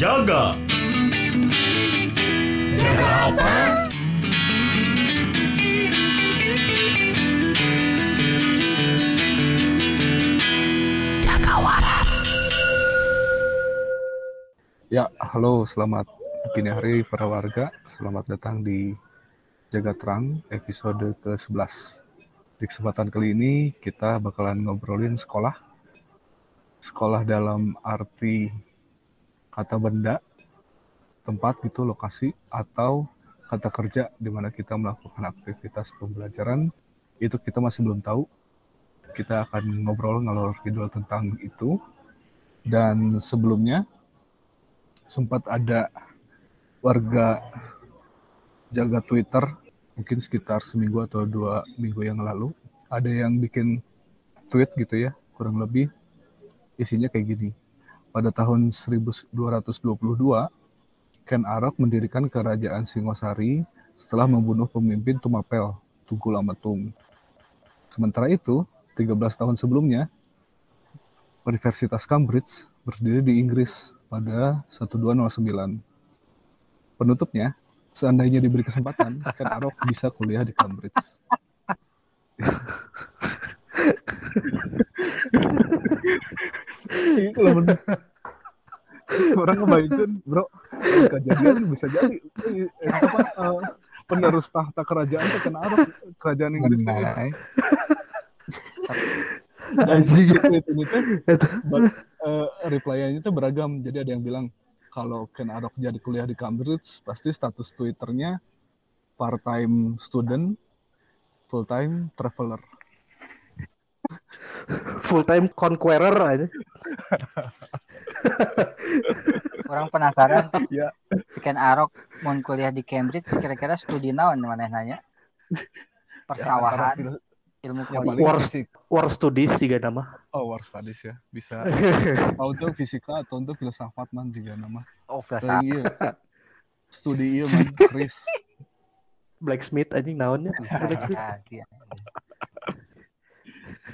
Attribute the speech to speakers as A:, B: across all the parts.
A: Jaga. Jaga apa?
B: Jaga waras.
C: Ya, halo, selamat dini hari para warga. Selamat datang di Jaga Terang episode ke-11. Di kesempatan kali ini kita bakalan ngobrolin sekolah. Sekolah dalam arti kata benda, tempat gitu, lokasi, atau kata kerja di mana kita melakukan aktivitas pembelajaran. Itu kita masih belum tahu. Kita akan ngobrol ngalor ngidul tentang itu. Dan sebelumnya sempat ada warga jaga Twitter mungkin sekitar seminggu atau dua minggu yang lalu ada yang bikin tweet gitu ya kurang lebih isinya kayak gini pada tahun 1222 Ken Arok mendirikan kerajaan Singosari setelah membunuh pemimpin Tumapel Tunggul Ametung sementara itu 13 tahun sebelumnya Universitas Cambridge berdiri di Inggris pada 1209. Penutupnya, seandainya diberi kesempatan, Ken Arok bisa kuliah di Cambridge. Itu bener. Orang ngebayangin, bro, kejadian bisa jadi eh, apa, eh, penerus tahta kerajaan itu Ken Arok, kerajaan Inggris. Dan
D: Anjing.
C: tweet ini tuh But, uh, reply-nya itu beragam. Jadi ada yang bilang kalau Ken Arok jadi kuliah di Cambridge, pasti status Twitternya part-time student, full-time traveler.
D: Full time conqueror aja.
E: Orang penasaran
C: Ya.
E: si Ken Arok mau kuliah di Cambridge kira-kira studi naon mana nanya persawahan
C: Ya,
E: ilmu politik
D: War-
C: fisik.
D: War studies juga nama.
C: Oh, war studies ya. Bisa mau untuk fisika atau untuk filsafat man juga nama.
E: oh filsafat
C: iya. Studi iya man, Chris.
D: Blacksmith anjing naonnya. Blacksmith.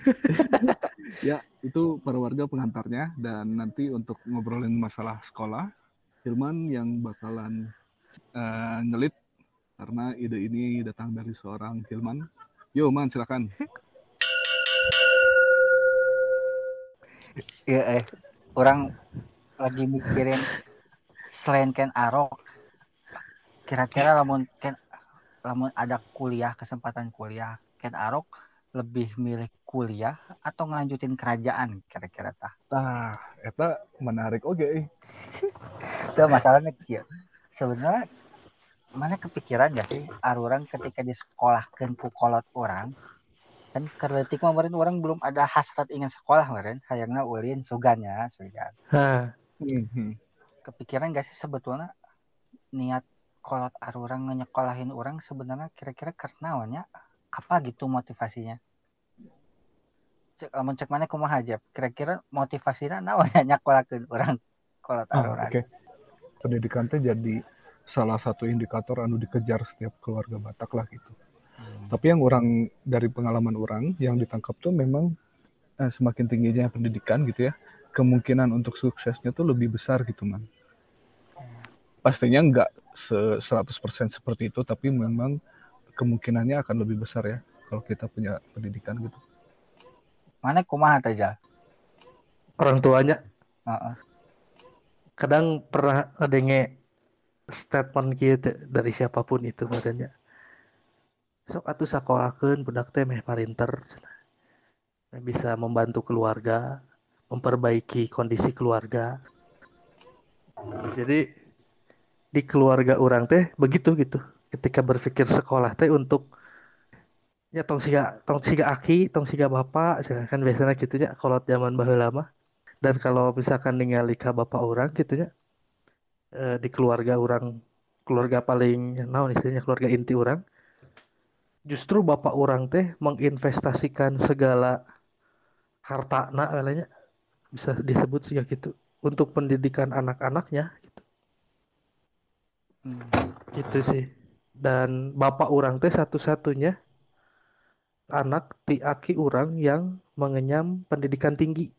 C: Ya, itu para warga pengantarnya dan nanti untuk ngobrolin masalah sekolah, Hilman yang bakalan eh, ngelit karena ide ini datang dari seorang Hilman. Yo, Man, silakan.
E: Iya, eh orang lagi mikirin selain Ken Arok kira-kira lamun Ken lamun ada kuliah kesempatan kuliah Ken Arok lebih milih kuliah atau ngelanjutin kerajaan kira-kira tah?
C: Tah, eta menarik oke.
E: itu masalahnya kieu sebenarnya mana kepikiran gak sih orang ketika di sekolah ku kolot orang kan kerletik kemarin orang belum ada hasrat ingin sekolah kemarin hayangna ulin sugannya sugan
D: Hah,
C: Mhm.
E: kepikiran gak sih sebetulnya niat kolot orang nyekolahin orang sebenarnya kira-kira karena apa gitu motivasinya cek lamun cek mana kumaha aja kira-kira motivasinya naonnya nyekolahin orang kolot
C: Ah,
E: orang
C: Oke. Pendidikan teh jadi salah satu indikator anu dikejar setiap keluarga Batak lah gitu.
E: Hmm.
C: Tapi yang orang dari pengalaman orang yang ditangkap tuh memang eh, semakin tingginya pendidikan gitu ya, kemungkinan untuk suksesnya tuh lebih besar gitu man. Pastinya nggak se 100% seperti itu, tapi memang kemungkinannya akan lebih besar ya kalau kita punya pendidikan gitu.
E: Mana kumaha Jal?
D: orang tuanya
E: Heeh.
D: kadang pernah ngedenge statement gitu dari siapa pun itu badannya. Sok atuh sakolahkeun budak teh meh parinter bisa membantu keluarga, memperbaiki kondisi keluarga. Jadi di keluarga orang teh begitu gitu. Ketika berpikir sekolah teh untuk ya tong siga tong siga aki, tong siga bapak, kan biasanya gitu ya kalau zaman baheula mah. Dan kalau misalkan ningali ka bapak orang gitu ya eh, di keluarga orang keluarga paling naon istilahnya keluarga inti orang justru bapak orang teh menginvestasikan segala harta nak bisa disebut sih gitu untuk pendidikan anak-anaknya gitu.
E: Hmm.
D: Gitu sih. Dan bapak orang teh satu-satunya anak ti aki orang yang mengenyam pendidikan tinggi.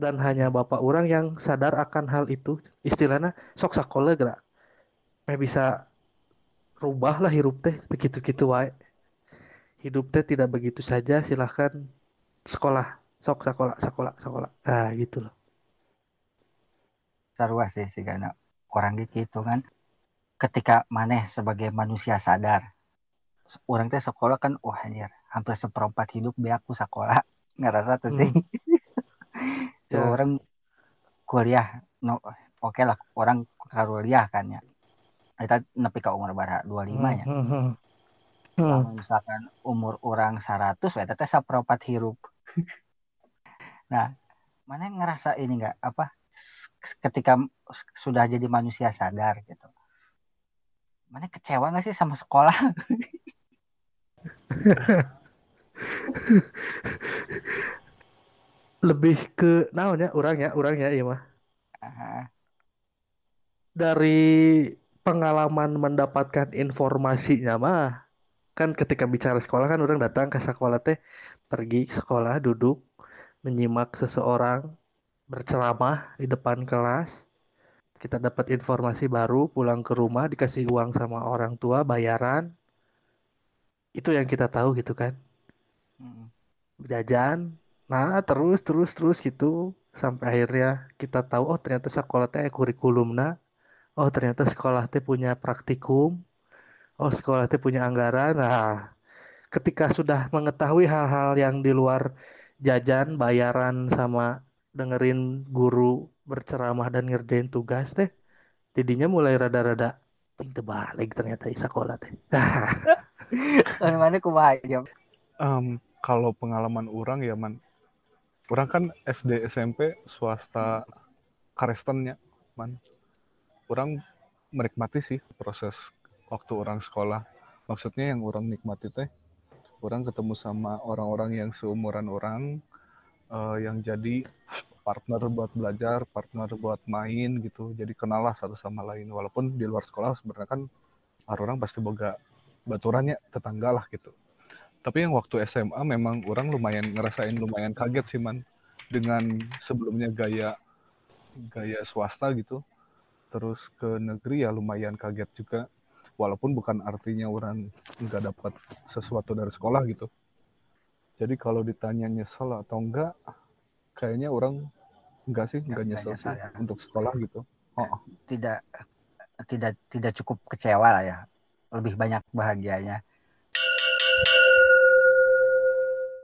D: dan hanya bapak orang yang sadar akan hal itu. Istilahnya sok sakola gerak. Eh bisa rubah lah hirup teh begitu gitu wae. Hidup teh tidak begitu saja silahkan sekolah. Sok sekolah sekolah sekolah nah gitu loh.
E: Sarua sih sih karena orang gitu kan. Ketika maneh sebagai manusia sadar orang teh sekolah kan wah anjir hampir seperempat hidup be aku sekolah. Ngerasa tuh sih so,
D: Ya.
E: orang kuliah no oke lah orang kuliah kan ya. Kita nepi ke umur berapa? 25 ya?
D: Hmm, hmm, hmm. Hmm.
E: Lamun misalkan umur orang 100 ya teteh saperempat hirup. Nah mana yang ngerasa ini enggak apa ketika sudah jadi manusia sadar gitu? Mana kecewa nggak sih sama sekolah
D: lebih ke naon ya orang ya orang ya iya mah.
E: Ah,
D: dari pengalaman mendapatkan informasinya mah kan ketika bicara sekolah kan orang datang ke sekolah teh pergi sekolah duduk menyimak seseorang berceramah di depan kelas. Kita dapat informasi baru pulang ke rumah dikasih uang sama orang tua bayaran itu yang kita tahu gitu kan. Jajan nah terus terus terus gitu. Sampai akhirnya kita tahu oh ternyata sekolah teh aya kurikulumna oh ternyata sekolah teh punya praktikum. Oh sekolah teh punya anggaran nah. Ketika sudah mengetahui hal-hal yang di luar jajan bayaran sama dengerin guru berceramah dan ngerjain tugas teh jadinya mulai rada-rada ting terbalik ternyata di sekolah teh
E: mana
C: Em, kalau pengalaman orang ya man, orang kan SD SMP swasta Karestennya man, orang menikmati sih proses waktu orang sekolah. Maksudnya yang orang nikmati teh, orang ketemu sama orang-orang yang seumuran orang, eh, yang jadi partner buat belajar, partner buat main gitu. Jadi kenal lah satu sama lain. Walaupun di luar sekolah sebenarnya kan orang pasti boga baturannya tetangga lah gitu. Tapi yang waktu SMA memang orang lumayan ngerasain lumayan kaget sih man dengan sebelumnya gaya gaya swasta gitu. Terus ke negeri ya lumayan kaget juga. Walaupun bukan artinya orang nggak dapat sesuatu dari sekolah gitu. Jadi kalau ditanya nyesel atau enggak, kayaknya orang enggak sih, enggak
E: Nggak
C: nyesel,
E: nyesel
C: sih
E: ya.
C: untuk sekolah gitu. Oh,
E: tidak tidak tidak cukup kecewa lah ya lebih banyak bahagianya.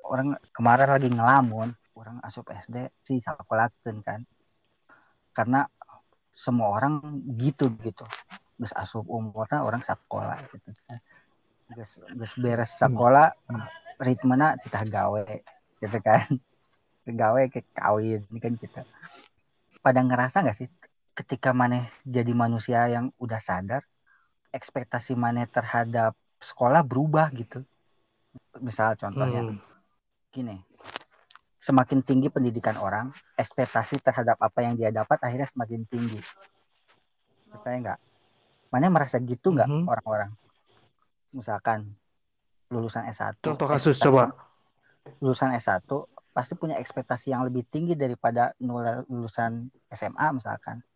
E: Orang kemarin lagi ngelamun orang asup SD sih sakolakeun kan. Karena semua orang gitu gitu. Geus asup umurnya orang sekolah gitu. Geus geus beres sekolah ritmena kita gawe gitu kan. Gawe ke kawin kan kita pada ngerasa nggak sih ketika maneh jadi manusia yang udah sadar ekspektasi maneh terhadap sekolah berubah gitu. Misal contohnya
D: Hmm.
E: gini semakin tinggi pendidikan orang ekspektasi terhadap apa yang dia dapat akhirnya semakin tinggi. Percaya nggak? Mana merasa gitu nggak
D: Mhm.
E: orang-orang? Misalkan lulusan S1
D: contoh kasus coba.
E: lulusan S1 pasti punya ekspektasi yang lebih tinggi daripada lulusan SMA misalkan.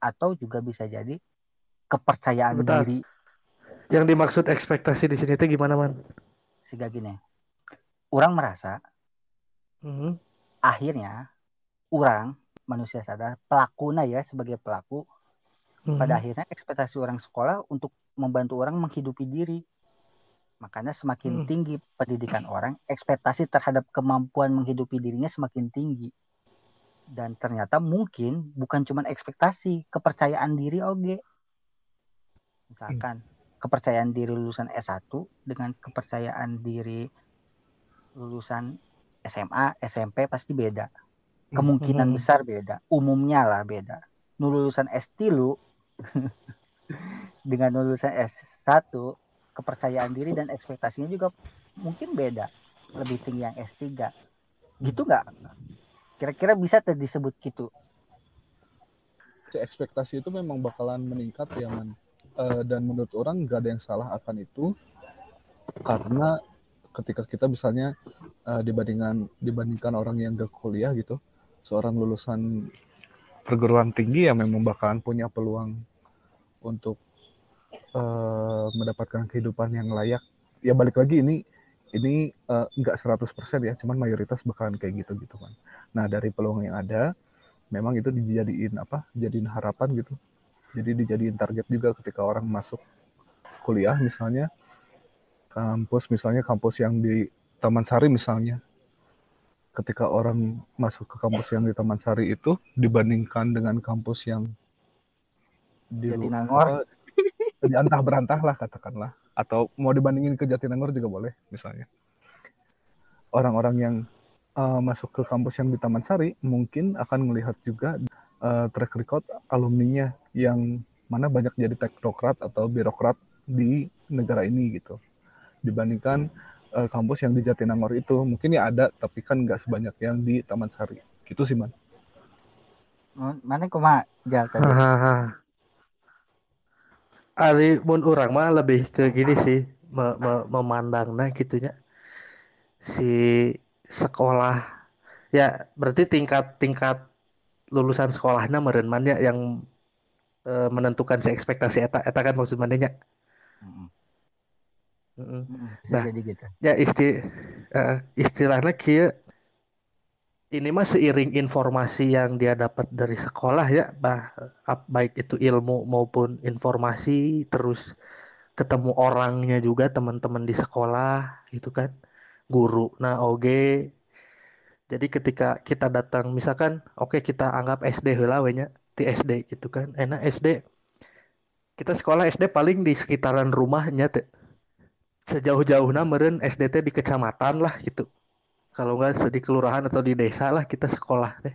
E: Atau juga bisa jadi kepercayaan
D: Bentar.
E: diri
D: yang dimaksud ekspektasi di sini teh gimana man
E: sehingga gini orang merasa
D: Mhm.
E: akhirnya orang manusia sadar pelakuna ya sebagai pelaku
D: Mhm.
E: pada akhirnya ekspektasi orang sekolah untuk membantu orang menghidupi diri makanya semakin
D: Hmm.
E: tinggi pendidikan orang ekspektasi terhadap kemampuan menghidupi dirinya semakin tinggi dan ternyata mungkin bukan cuma ekspektasi kepercayaan diri oge misalkan kepercayaan diri lulusan S1 dengan kepercayaan diri lulusan SMA SMP pasti beda. Kemungkinan
D: Hmm.
E: besar beda. Umumnya lah beda. Nu lulusan S3 dengan lulusan S1 kepercayaan diri dan ekspektasinya juga mungkin beda. Lebih tinggi yang S3 gitu nggak? Kira-kira bisa disebut gitu?
C: Si ekspektasi itu memang bakalan meningkat ya man. Eh, dan menurut orang nggak ada yang salah akan itu karena ketika kita misalnya eh, dibandingkan dibandingkan orang yang gak kuliah gitu seorang lulusan perguruan tinggi ya memang bakalan punya peluang untuk eh, mendapatkan kehidupan yang layak. Ya balik lagi ini ini nggak 100% ya, cuman mayoritas bakalan kayak gitu gitu kan. Nah, dari peluang yang ada memang itu dijadiin apa? Jadiin harapan gitu. Jadi dijadiin target juga ketika orang masuk kuliah misalnya. Kampus misalnya kampus yang di Taman Sari misalnya. Ketika orang masuk ke kampus yang di Taman Sari itu dibandingkan dengan kampus yang di
E: Jatinangor.
C: di antah berantah lah katakanlah. Atau mau dibandingin ke Jatinangor juga boleh misalnya. Orang-orang yang uh, masuk ke kampus yang di Taman Sari mungkin akan melihat juga uh, track record alumninya yang mana banyak jadi teknokrat atau birokrat di negara ini gitu. Dibandingkan uh, kampus yang di Jatinangor itu mungkin ya ada tapi kan nggak sebanyak yang di Taman Sari. Gitu sih man.
E: Oh, Mana kumaha jal tadi?
D: Ari mun urang mah lebih ke gini sih me, me, memandangna gitunya. Si sekolah ya berarti tingkat tingkat lulusan sekolahnya meureun man ya yang eh, menentukan si ekspektasi eta eta kan maksud
E: Bisa
D: Nah.
E: jadi gitu.
D: ya isti eh, istilahnya kieu ini mah seiring informasi yang dia dapat dari sekolah ya bah baik itu ilmu maupun informasi terus ketemu orangnya juga teman-teman di sekolah gitu kan guru. Nah oge jadi ketika kita datang misalkan oke kita anggap SD nya di SD gitu kan. Enak SD kita sekolah SD paling di sekitaran rumahnya teh. Sejauh-jauhna meren SD teh di kecamatan lah gitu. Kalau nggak di kelurahan atau di desa lah kita sekolah teh.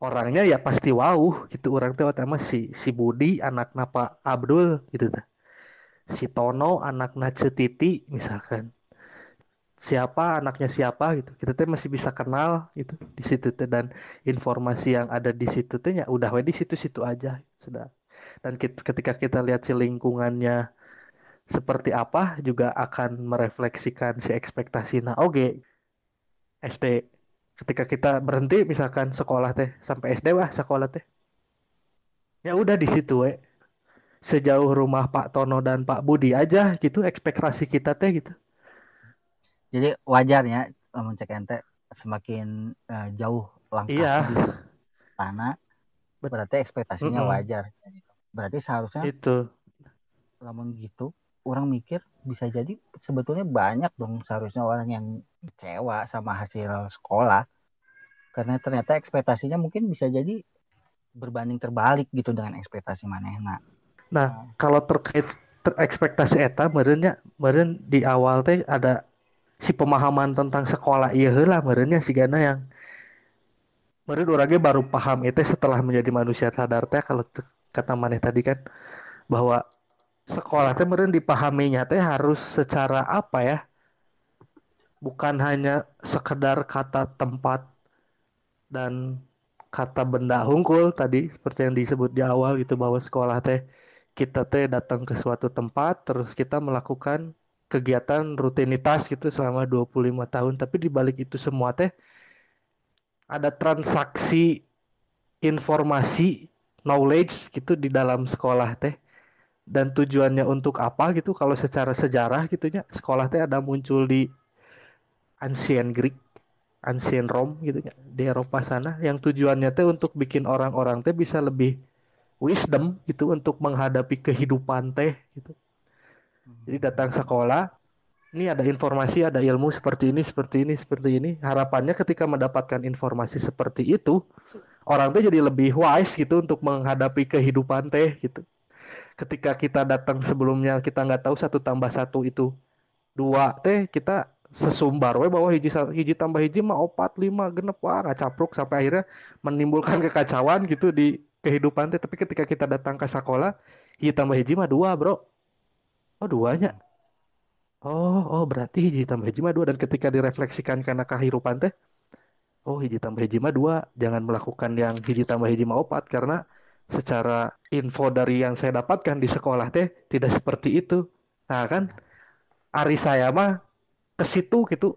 D: Orangnya ya pasti wow gitu. Orang teh utama si si Budi anak Pak Abdul gitu teh. Si Tono anaknya Cetiti misalkan siapa anaknya siapa gitu. Kita teh masih bisa kenal gitu di situ teh dan informasi yang ada di situ teh ya udah di situ-situ aja sudah. Dan kit- ketika kita lihat si lingkungannya seperti apa juga akan merefleksikan si ekspektasi. Nah oke. SD ketika kita berhenti misalkan sekolah teh sampai SD wah sekolah teh. Ya udah di situ we. Sejauh rumah Pak Tono dan Pak Budi aja gitu ekspektasi kita teh gitu
E: Jadi wajarnya lamun cek ente semakin eh, jauh langkah
D: iya
E: di
D: Bet-
E: berarti ekspektasinya
D: Mm-mm.
E: wajar. Berarti seharusnya
D: itu
E: lamun gitu orang mikir bisa jadi sebetulnya banyak dong seharusnya orang yang kecewa sama hasil sekolah karena ternyata ekspektasinya mungkin bisa jadi berbanding terbalik gitu dengan ekspektasi manehna.
D: Nah, kalau terkait ter- ekspektasi eta merenya meren di awal teh ada si pemahaman tentang sekolah iya heula merenya si Gana yang meren orangnya baru paham itu setelah menjadi manusia sadar teh kalau kata maneh tadi kan bahwa sekolah teh meren dipahaminya teh harus secara apa ya? Bukan hanya sekedar kata tempat dan kata benda hungkul tadi seperti yang disebut di awal gitu bahwa sekolah teh kita teh datang ke suatu tempat terus kita melakukan kegiatan rutinitas gitu selama 25 tahun. Tapi di balik itu semua teh ada transaksi informasi knowledge gitu di dalam sekolah teh. Dan tujuannya untuk apa gitu kalau secara sejarah gitunya sekolah teh ada muncul di ancient Greek ancient Rome gitu ya di Eropa sana. Yang tujuannya teh untuk bikin orang-orang teh bisa lebih wisdom gitu untuk menghadapi kehidupan teh gitu. Jadi datang sekolah, ini ada informasi, ada ilmu seperti ini, seperti ini, seperti ini. Harapannya ketika mendapatkan informasi seperti itu, orang teh jadi lebih wise gitu untuk menghadapi kehidupan teh gitu. Ketika kita datang sebelumnya kita nggak tahu satu tambah satu itu dua teh kita sesumbar we bahwa hiji hiji tambah hiji mah opat lima genep wah nggak capruk sampai akhirnya menimbulkan kekacauan gitu di kehidupan teh tapi ketika kita datang ke sekolah hiji tambah hiji mah dua bro oh duanya oh oh berarti hiji tambah hiji mah dua dan ketika direfleksikan karena kehidupan teh oh hiji tambah hiji mah dua jangan melakukan yang hiji tambah hiji mah opat karena secara info dari yang saya dapatkan di sekolah teh tidak seperti itu nah kan Ari saya mah ke situ gitu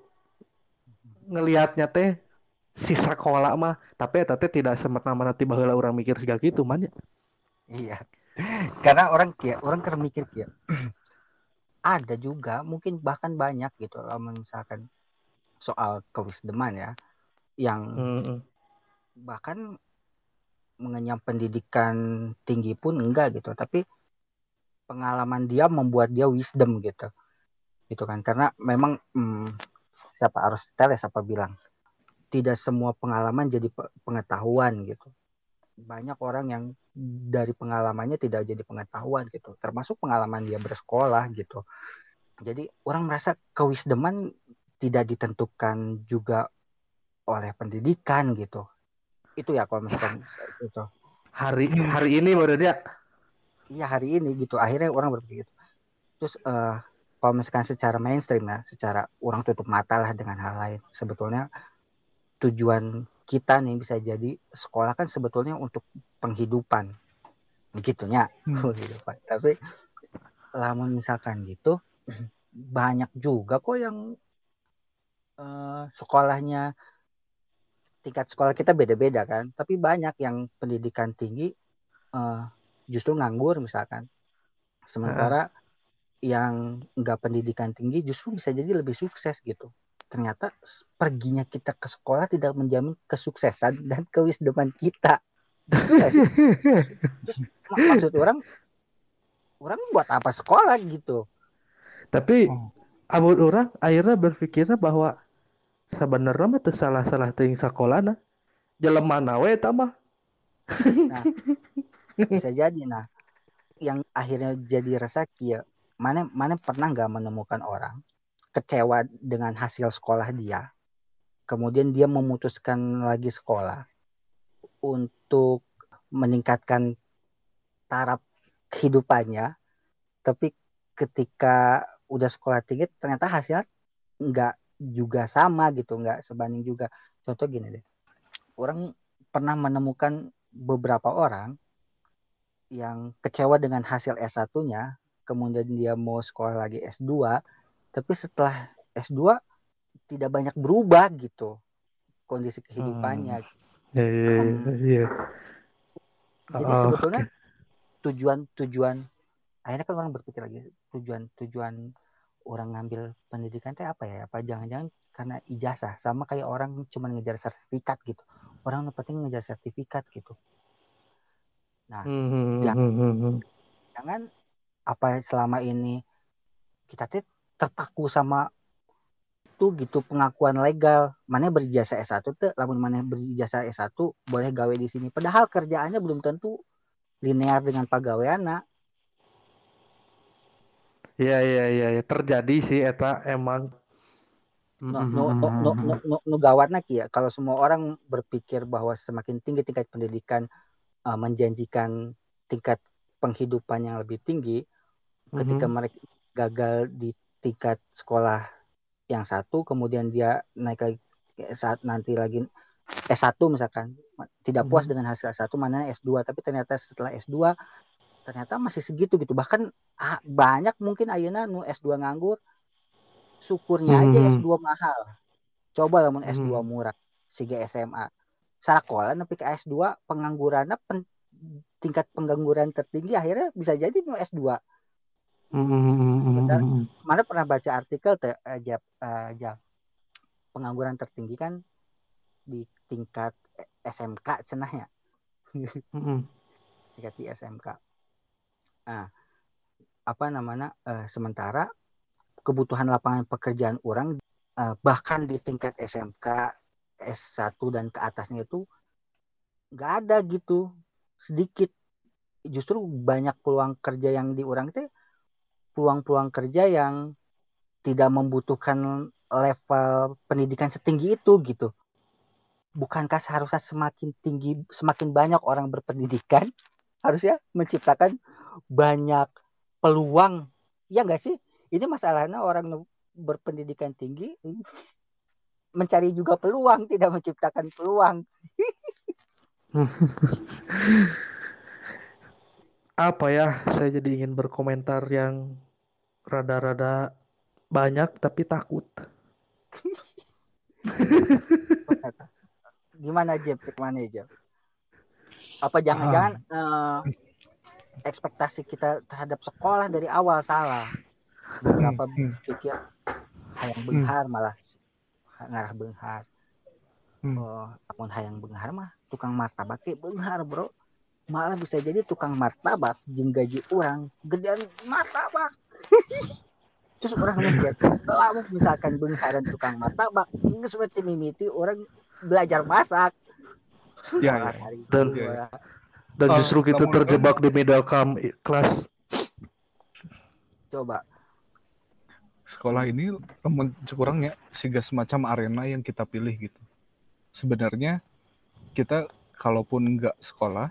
D: ngelihatnya teh si sekolah mah tapi eta teh tidak semena-mena ti baheula urang mikir segala gitu man ya.
E: Iya. Karena orang kia, orang kan mikir kia. Ada juga, mungkin bahkan banyak gitu lah misalkan soal kewisdeman ya, yang
D: Heeh.
E: bahkan mengenyam pendidikan tinggi pun enggak gitu, tapi pengalaman dia membuat dia wisdom gitu, gitu kan? Karena memang hmm, siapa Aristoteles siapa bilang tidak semua pengalaman jadi pe- pengetahuan gitu. Banyak orang yang dari pengalamannya tidak jadi pengetahuan gitu. Termasuk pengalaman dia bersekolah gitu. Jadi orang merasa kewisdeman tidak ditentukan juga oleh pendidikan gitu. Itu ya kalau misalkan itu
D: Hari hari ini baru dia.
E: Iya hari ini gitu. Akhirnya orang berpikir gitu. terus eh, kalau misalkan secara mainstream ya secara orang tutup mata lah dengan hal lain. Sebetulnya tujuan kita nih bisa jadi sekolah kan sebetulnya untuk penghidupan. Begitunya
C: Hmm.
E: penghidupan. Tapi lamun misalkan gitu banyak juga kok yang eh, sekolahnya tingkat sekolah kita beda-beda kan. Tapi banyak yang pendidikan tinggi eh, justru nganggur misalkan. Sementara yang enggak pendidikan tinggi justru bisa jadi lebih sukses gitu ternyata perginya kita ke sekolah tidak menjamin kesuksesan dan kewisdeman kita. Gitu? Terus mak- maksud orang orang buat apa sekolah gitu?
D: Tapi
C: Oh.
D: orang akhirnya berpikirnya bahwa sebenarnya mah salah-salah teuing sakolana jelema na we eta mah?
E: Bisa jadi. Nah yang akhirnya jadi resah ya mana mana pernah nggak menemukan orang kecewa dengan hasil sekolah dia. Kemudian dia memutuskan lagi sekolah untuk meningkatkan taraf kehidupannya. Tapi ketika udah sekolah tinggi ternyata hasilnya nggak juga sama gitu nggak sebanding juga. Contoh gini deh. Orang pernah menemukan beberapa orang yang kecewa dengan hasil S1-nya, kemudian dia mau sekolah lagi S2, tapi setelah S2 tidak banyak berubah gitu kondisi kehidupannya.
D: ya ya ya, ya.
E: Jadi
D: Oh,
E: sebetulnya tujuan-tujuan akhirnya kan orang berpikir lagi tujuan-tujuan orang ngambil pendidikan teh apa ya? Apa jangan-jangan karena ijazah sama kayak orang cuma ngejar sertifikat gitu. Orang yang penting ngejar sertifikat gitu. Nah,
D: Hmm, hmm,
E: Jangan-
D: hmm, hmm, hmm.
E: jangan apa selama ini kita teh terpaku sama tuh gitu pengakuan legal mana berijazah S1 tuh lamun mana berijazah S1 boleh gawe di sini padahal kerjaannya belum tentu linear dengan pegawaiana
D: Iya iya iya iya. terjadi sih eta emang.
E: no
D: Mm,
E: no
D: mm,
E: no
D: mm,
E: no
D: mm.
E: no, no, no gawatna ki ya kalau semua orang berpikir bahwa semakin tinggi tingkat pendidikan uh, menjanjikan tingkat penghidupan yang lebih tinggi ketika
D: Mhm.
E: mereka gagal di tingkat sekolah yang satu kemudian dia naik lagi saat nanti lagi S1 misalkan tidak puas
D: Mhm.
E: dengan hasil S1 mana S2 tapi ternyata setelah S2 ternyata masih segitu gitu bahkan ah, banyak mungkin ayeuna nu S2 nganggur syukurnya aja
D: Mhm.
E: S2 mahal coba lamun S2
D: Mhm.
E: murah siga SMA sarakola nepi ke S2 penganggurannya pen- tingkat pengangguran tertinggi akhirnya bisa jadi nu S2
D: Mm, mm, mm, mm,
E: Sebentar.
D: mm, mm.
E: mana pernah baca artikel teh eh, Jap, eh, Jap. pengangguran tertinggi kan di tingkat SMK cenahnya tingkat di SMK nah apa namanya eh, sementara kebutuhan lapangan pekerjaan orang eh, bahkan di tingkat SMK S1 dan ke atasnya itu nggak ada gitu sedikit justru banyak peluang kerja yang di orang teh peluang-peluang kerja yang tidak membutuhkan level pendidikan setinggi itu gitu. Bukankah seharusnya semakin tinggi semakin banyak orang berpendidikan harusnya menciptakan banyak peluang? Ya enggak sih? Ini masalahnya orang berpendidikan tinggi mencari juga peluang tidak menciptakan peluang.
D: Apa ya? Saya jadi ingin berkomentar yang rada-rada banyak tapi takut.
E: gimana Jeb? Cek mana Jeb? Apa jangan-jangan eh, ekspektasi kita terhadap sekolah dari awal salah? Beberapa
C: Hmm, hmm.
E: pikir hayang benghar malah ngarah benghar.
C: Hmm.
E: oh namun hayang benghar mah tukang martabak benghar bro. Malah bisa jadi tukang martabak jeung gaji orang gedean martabak terus orang mikir lamun misalkan bengharan tukang martabak geus seperti mimiti orang belajar masak
C: Ya, ya.
D: Dan-
E: itu,
C: ya.
D: Dan
C: Oh,
D: justru kita terjebak di middle cam i- kelas.
E: coba
C: sekolah ini temen kurangnya siga semacam arena yang kita pilih gitu. Sebenarnya kita kalaupun nggak sekolah,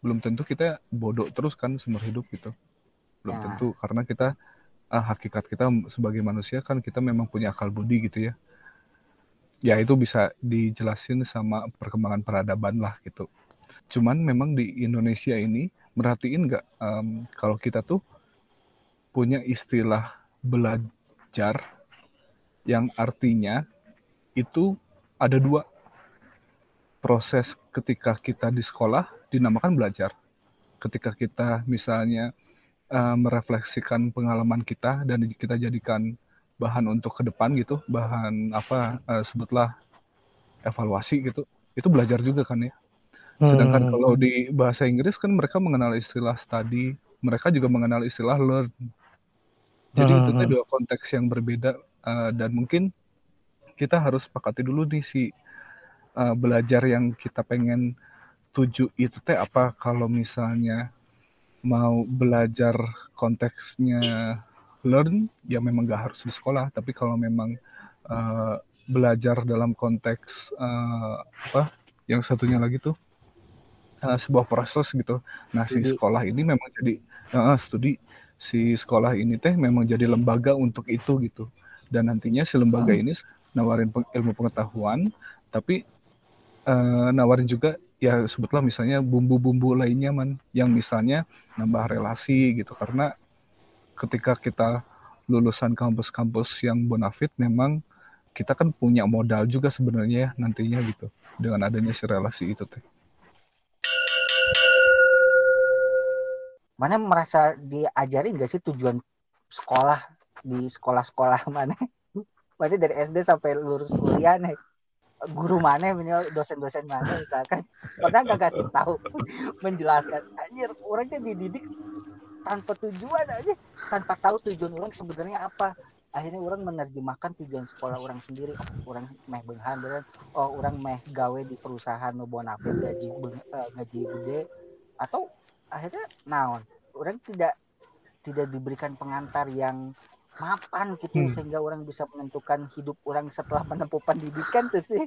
C: belum tentu kita bodoh terus kan seumur hidup gitu. Belum
E: Ya.
C: tentu karena kita ah, hakikat kita sebagai manusia kan kita memang punya akal budi gitu ya. Ya itu bisa dijelasin sama perkembangan peradaban lah gitu. Cuman memang di Indonesia ini merhatiin nggak em, kalau kita tuh punya istilah belajar yang artinya itu ada dua proses ketika kita di sekolah dinamakan belajar. Ketika kita misalnya eh, merefleksikan pengalaman kita dan kita jadikan bahan untuk ke depan gitu, bahan apa eh, sebutlah evaluasi gitu, itu belajar juga kan ya. Sedangkan
D: Hmm.
C: kalau di bahasa Inggris kan mereka mengenal istilah study, mereka juga mengenal istilah learn. Jadi itu tuh
D: Hmm.
C: dua konteks yang berbeda eh, dan mungkin kita harus sepakati dulu nih si eh, belajar yang kita pengen tuju itu teh apa kalau misalnya mau belajar konteksnya learn ya memang gak harus di sekolah tapi kalau memang eh, belajar dalam konteks eh, apa yang satunya lagi tuh eh, sebuah proses gitu. Nah si sekolah ini memang jadi eh, studi. Si sekolah ini teh memang jadi lembaga untuk itu gitu. Dan nantinya si lembaga ini nawarin ilmu pengetahuan tapi eh, nawarin juga ya sebutlah misalnya bumbu-bumbu lainnya man yang misalnya nambah relasi gitu. Karena ketika kita lulusan kampus-kampus yang bonafit memang kita kan punya modal juga sebenarnya ya nantinya gitu dengan adanya si relasi itu teh.
E: mana merasa diajarin gak sih tujuan sekolah di sekolah-sekolah mana? Berarti dari SD sampai lulus kuliah nih guru mana minimal dosen-dosen mana misalkan. Pernah gak kasih tahu menjelaskan. Anjir orangnya dididik tanpa tujuan aja. Tanpa tahu tujuan orang sebenarnya apa. Akhirnya orang menerjemahkan tujuan sekolah orang sendiri. Oh, orang meh benghar beneran. oh orang meh gawe di perusahaan nu bonafit gaji eh, gaji gede. Atau akhirnya naon? Orang tidak tidak diberikan pengantar yang mapan gitu
C: Hmm.
E: sehingga orang bisa menentukan hidup orang setelah menempuh pendidikan tuh sih.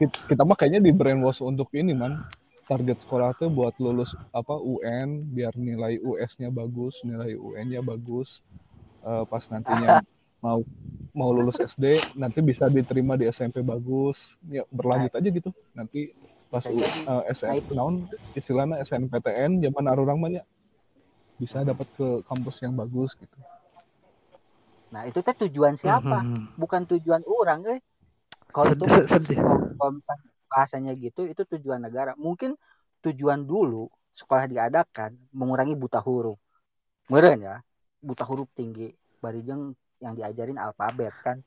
C: Kita, kita mah kayaknya di brainwash untuk ini man. Target sekolah tuh buat lulus apa UN biar nilai US-nya bagus nilai UN-nya bagus. Eh, pas nantinya mau mau lulus SD nanti bisa diterima di SMP bagus. Ya berlanjut aja gitu. Nanti pas U, eh, SN, naon istilahnya SNPTN zaman arurang mah nya bisa dapat ke kampus yang bagus gitu.
E: Nah itu teh tujuan siapa?
D: Hmm.
E: bukan tujuan orang eh. Kalau itu bahasanya gitu itu tujuan negara. Mungkin tujuan dulu sekolah diadakan mengurangi buta huruf. Meren ya buta huruf tinggi. Barijeng yang diajarin alfabet kan?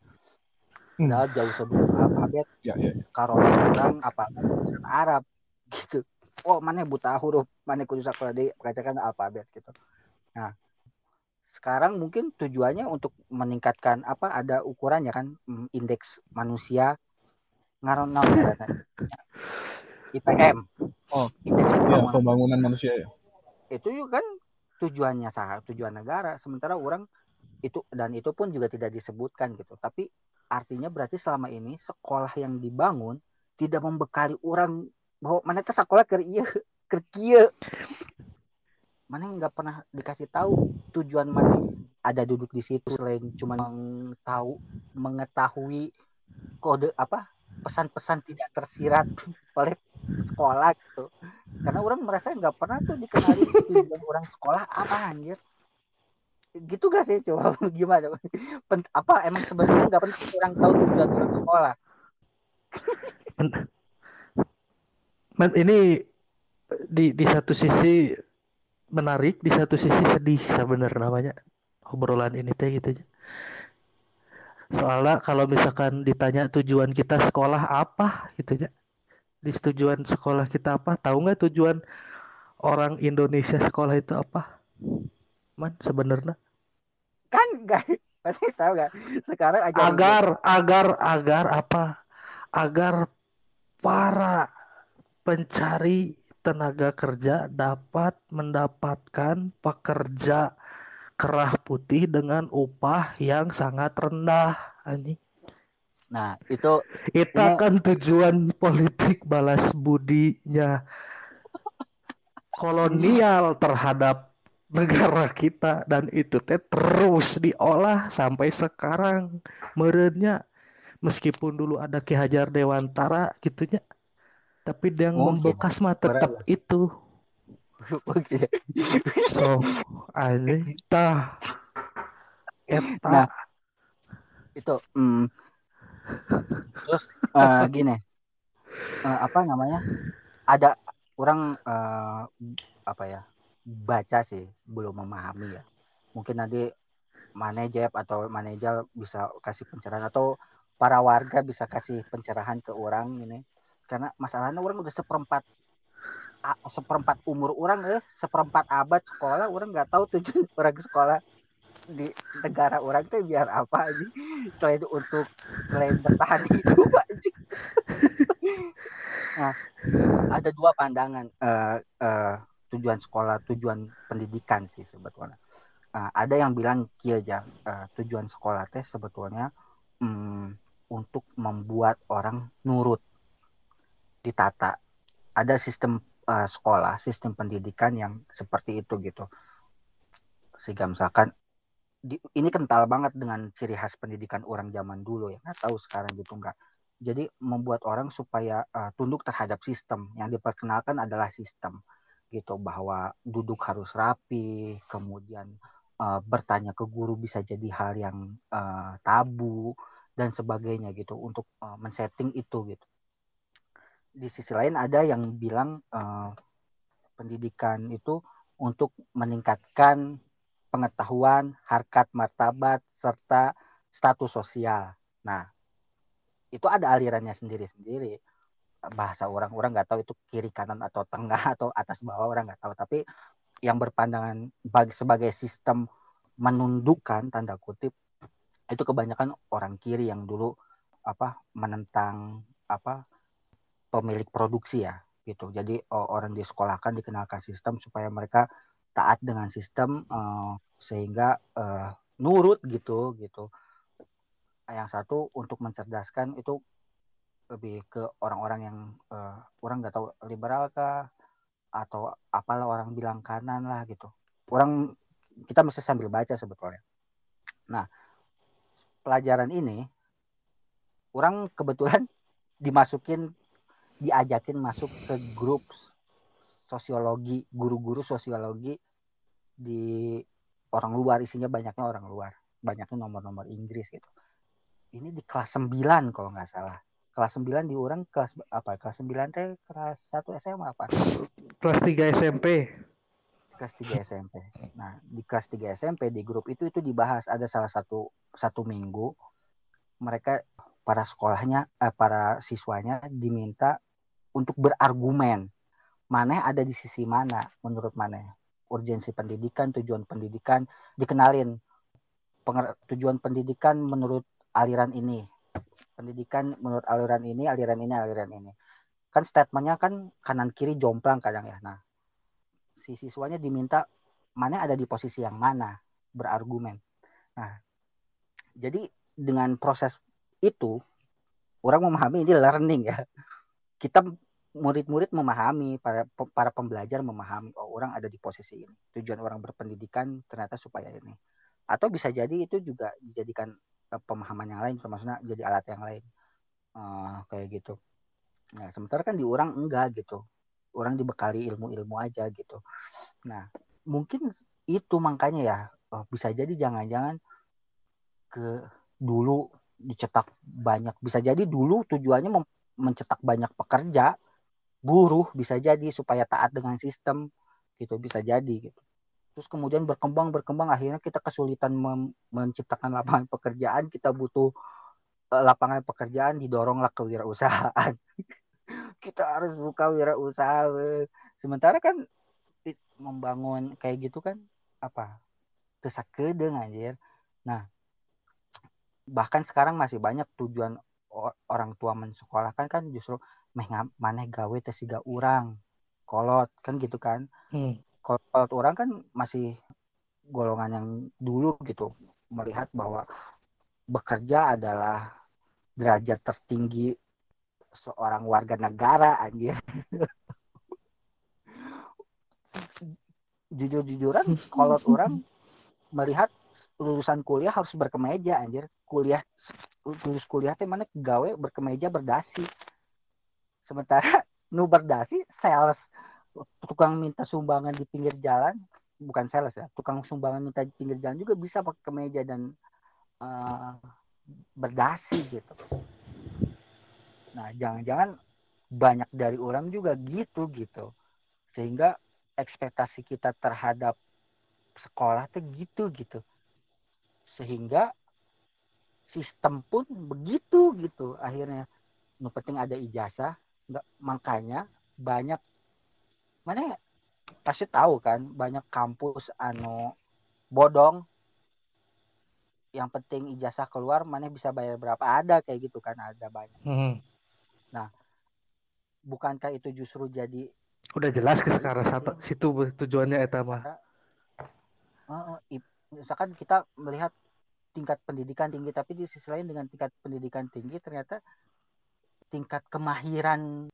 C: Hmm.
E: Padahal jauh sebelum alfabet
C: ya ya ya.
E: kalau orang apa tulisan Arab gitu. Oh mana buta huruf mana kudu sekolah di bacakan alfabet gitu. Nah sekarang mungkin tujuannya untuk meningkatkan apa ada ukurannya kan mm, indeks manusia ngaron ngaranna? IPM
C: Oh,
E: indeks
C: ya
E: pembangunan
C: manusia ya.
E: Itu juga kan tujuannya sah tujuan negara. Sementara orang itu dan itu pun juga tidak disebutkan gitu. Tapi artinya berarti selama ini sekolah yang dibangun tidak membekali orang bahwa mana teh sekolah ke ieu ke kieu mana nggak pernah dikasih tahu tujuan mana ada duduk di situ selain cuma tahu mengetahui kode apa pesan-pesan tidak tersirat oleh sekolah gitu. Karena orang merasa nggak pernah tuh dikenali tujuan orang sekolah apa anjir. Gitu gak sih? Coba gimana? Pen- apa emang sebenarnya nggak penting orang tahu tujuan orang sekolah?
D: Ini di di satu sisi menarik, di satu sisi sedih sebenarnya namanya obrolan ini teh gitu ya. Soalnya kalau misalkan ditanya tujuan kita sekolah apa gitu ya. Di tujuan sekolah kita apa? Tahu nggak tujuan orang Indonesia sekolah itu apa? Man, sebenarnya
E: kan enggak berarti tahu nggak sekarang aja
D: agar agar agar apa? Agar para pencari tenaga kerja dapat mendapatkan pekerja kerah putih dengan upah yang sangat rendah. Anjing.
E: nah itu
D: Itu
E: Ini-
D: kan tujuan politik balas budinya. Kolonial terhadap negara kita. Dan itu teh terus diolah sampai sekarang. Merenya meskipun dulu ada Ki Hajar Dewantara gitunya tapi yang
E: Mungkin.
D: membekas mah tetap itu.
E: Oke.
D: so anjing tah eta.
E: Nah. itu mm, terus eh, gini. Eh, apa namanya? Ada orang eh, apa ya? Baca sih belum memahami ya. Mungkin nanti manajer atau manajer bisa kasih pencerahan atau para warga bisa kasih pencerahan ke orang ini karena masalahnya orang udah seperempat seperempat umur orang eh seperempat abad sekolah orang nggak tahu tujuan orang sekolah di negara orang tuh biar apa aja selain untuk selain bertahan hidup aja. nah, ada dua pandangan eh, eh, tujuan sekolah tujuan pendidikan sih sebetulnya. Nah, ada yang bilang kia aja eh, tujuan sekolah teh sebetulnya mm, untuk membuat orang nurut ditata. Ada sistem eh, sekolah sistem pendidikan yang seperti itu gitu. Sehingga misalkan di- ini kental banget dengan ciri khas pendidikan orang zaman dulu ya. Nggak tahu sekarang gitu nggak. Jadi membuat orang supaya uh, tunduk terhadap sistem. Yang diperkenalkan adalah sistem gitu bahwa duduk harus rapi kemudian uh, bertanya ke guru bisa jadi hal yang uh, tabu dan sebagainya gitu untuk uh, men-setting itu gitu di sisi lain ada yang bilang uh, pendidikan itu untuk meningkatkan pengetahuan, harkat martabat, serta status sosial. Nah, itu ada alirannya sendiri-sendiri. Bahasa orang-orang nggak tahu itu kiri kanan atau tengah atau atas bawah orang nggak tahu. Tapi yang berpandangan sebagai sistem menundukkan tanda kutip itu kebanyakan orang kiri yang dulu apa menentang apa pemilik produksi ya gitu. Jadi o- orang disekolahkan dikenalkan sistem supaya mereka taat dengan sistem eh, sehingga eh, nurut gitu gitu. Yang satu untuk mencerdaskan itu lebih ke orang-orang yang eh, orang nggak tahu liberal kah atau apalah orang bilang kanan lah gitu. Orang kita mesti sambil baca sebetulnya. Nah, pelajaran ini orang kebetulan dimasukin diajakin masuk ke grup sosiologi guru-guru sosiologi di orang luar. Isinya banyaknya orang luar. Banyaknya nomor-nomor Inggris gitu. Ini di kelas 9 kalau nggak salah. Kelas 9 di orang kelas apa kelas 9 teh kelas 1 SMA apa
D: kelas 3 SMP
E: kelas 3 SMP nah di kelas 3 SMP di grup itu itu dibahas. Ada salah satu satu minggu mereka para sekolahnya eh, para siswanya diminta untuk berargumen. Mana ada di sisi mana menurut mana urgensi pendidikan tujuan pendidikan dikenalin. Penger- tujuan pendidikan menurut aliran ini. Pendidikan menurut aliran ini aliran ini aliran ini. Kan statementnya kan kanan kiri jomplang kadang ya. Nah si siswanya diminta mana ada di posisi yang mana? Berargumen. Nah jadi dengan proses itu orang memahami ini learning ya kita murid-murid memahami para para pembelajar memahami oh orang ada di posisi ini. Tujuan orang berpendidikan ternyata supaya ini. Atau bisa jadi itu juga dijadikan eh, pemahaman yang lain maksudnya jadi alat yang lain. Eh, kayak gitu. Nah sementara kan di orang enggak gitu. Orang dibekali ilmu-ilmu aja gitu. Nah mungkin itu makanya ya. Eh, bisa jadi jangan-jangan ke dulu dicetak banyak. Bisa jadi dulu tujuannya mem- mencetak banyak pekerja buruh bisa jadi supaya taat dengan sistem gitu bisa jadi gitu. Terus kemudian berkembang berkembang akhirnya kita kesulitan menciptakan lapangan pekerjaan kita butuh eh, lapangan pekerjaan didoronglah kewirausahaan kita harus buka wirausaha sementara kan membangun kayak gitu kan apa tesak kedeng anjir. Nah bahkan sekarang masih banyak tujuan orang tua mensekolahkan kan justru meh maneh gawe teh siga urang kolot kan gitu kan.
D: Hmm.
E: kolot orang kan masih golongan yang dulu gitu melihat bahwa bekerja adalah derajat tertinggi seorang warga negara anjir. Jujur-jujuran kolot orang melihat lulusan kuliah harus berkemeja anjir. Kuliah lulus kuliah teh mana gawe berkemeja berdasi. Sementara nu berdasi sales. Tukang minta sumbangan di pinggir jalan bukan sales ya tukang sumbangan minta di pinggir jalan juga bisa pakai kemeja dan eh, berdasi gitu. Nah jangan-jangan banyak dari orang juga gitu gitu. Sehingga ekspektasi kita terhadap sekolah tuh gitu gitu. Sehingga sistem pun begitu gitu. Akhirnya nu penting ada ijazah. Nggak makanya banyak mana ya, pasti tahu kan banyak kampus anu bodong. Yang penting ijazah keluar mana bisa bayar berapa. Ada kayak gitu kan ada banyak.
D: Hmm.
E: bukankah itu justru jadi
D: Udah jelas ke sekarang satu situ tujuannya eta mah.
E: ip- misalkan kita melihat tingkat pendidikan tinggi tapi di sisi lain dengan tingkat pendidikan tinggi ternyata tingkat kemahiran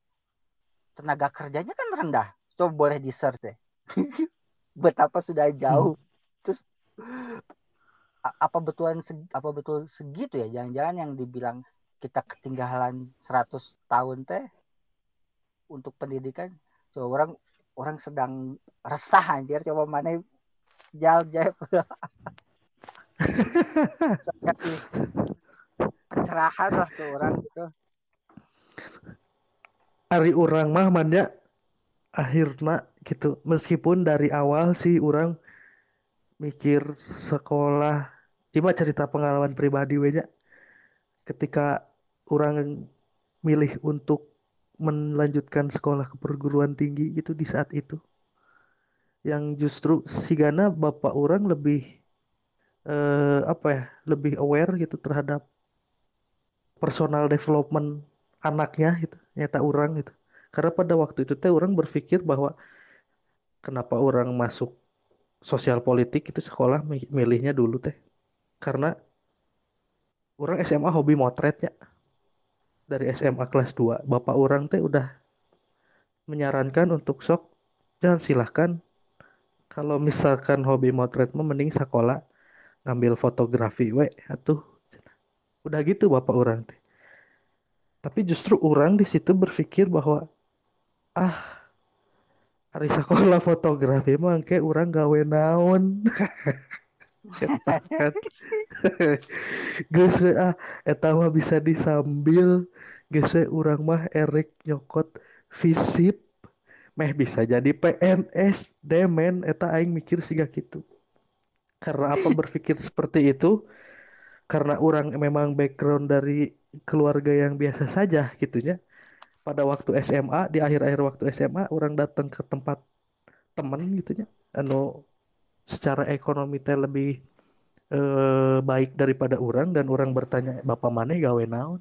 E: tenaga kerjanya kan rendah. Coba boleh di search deh. Betapa sudah jauh. Terus apa betulan apa betul segitu ya jangan-jangan yang dibilang kita ketinggalan 100 tahun teh untuk pendidikan? Coba orang orang sedang resah anjir coba mana jal jal kasih pencerahan lah ke orang gitu.
D: Ari orang mah manja akhirnya gitu. Meskipun dari awal sih orang mikir sekolah. Cuma cerita pengalaman pribadi we nya. ketika orang milih untuk melanjutkan sekolah ke perguruan tinggi gitu di saat itu. Yang justru sigana bapak orang lebih eh, apa ya lebih aware gitu terhadap personal development anaknya gitu nyata orang gitu. Karena pada waktu itu teh orang berpikir bahwa kenapa orang masuk sosial politik itu sekolah mi- milihnya dulu teh? Karena orang SMA hobi motretnya. Dari SMA kelas 2 bapak orang teh udah menyarankan untuk sok dan silahkan. Kalau misalkan hobi motret mending sekolah ngambil fotografi we. Atuh. Udah gitu bapak orang teh. Tapi justru orang di situ berpikir bahwa ah hari sekolah fotografi mah kayak orang gawe naon. Eta kan. Geus we, ah eta mah bisa disambil. Geus we urang mah Erik nyokot visip. Meh bisa jadi PNS demen. Eta aing mikir siga gitu karena apa berpikir seperti itu? Karena orang memang background dari keluarga yang biasa saja gitunya pada waktu SMA di akhir-akhir waktu SMA orang datang ke tempat temen gitunya anu secara ekonomi teh lebih eh, baik daripada orang dan orang bertanya bapak mana gawe naon?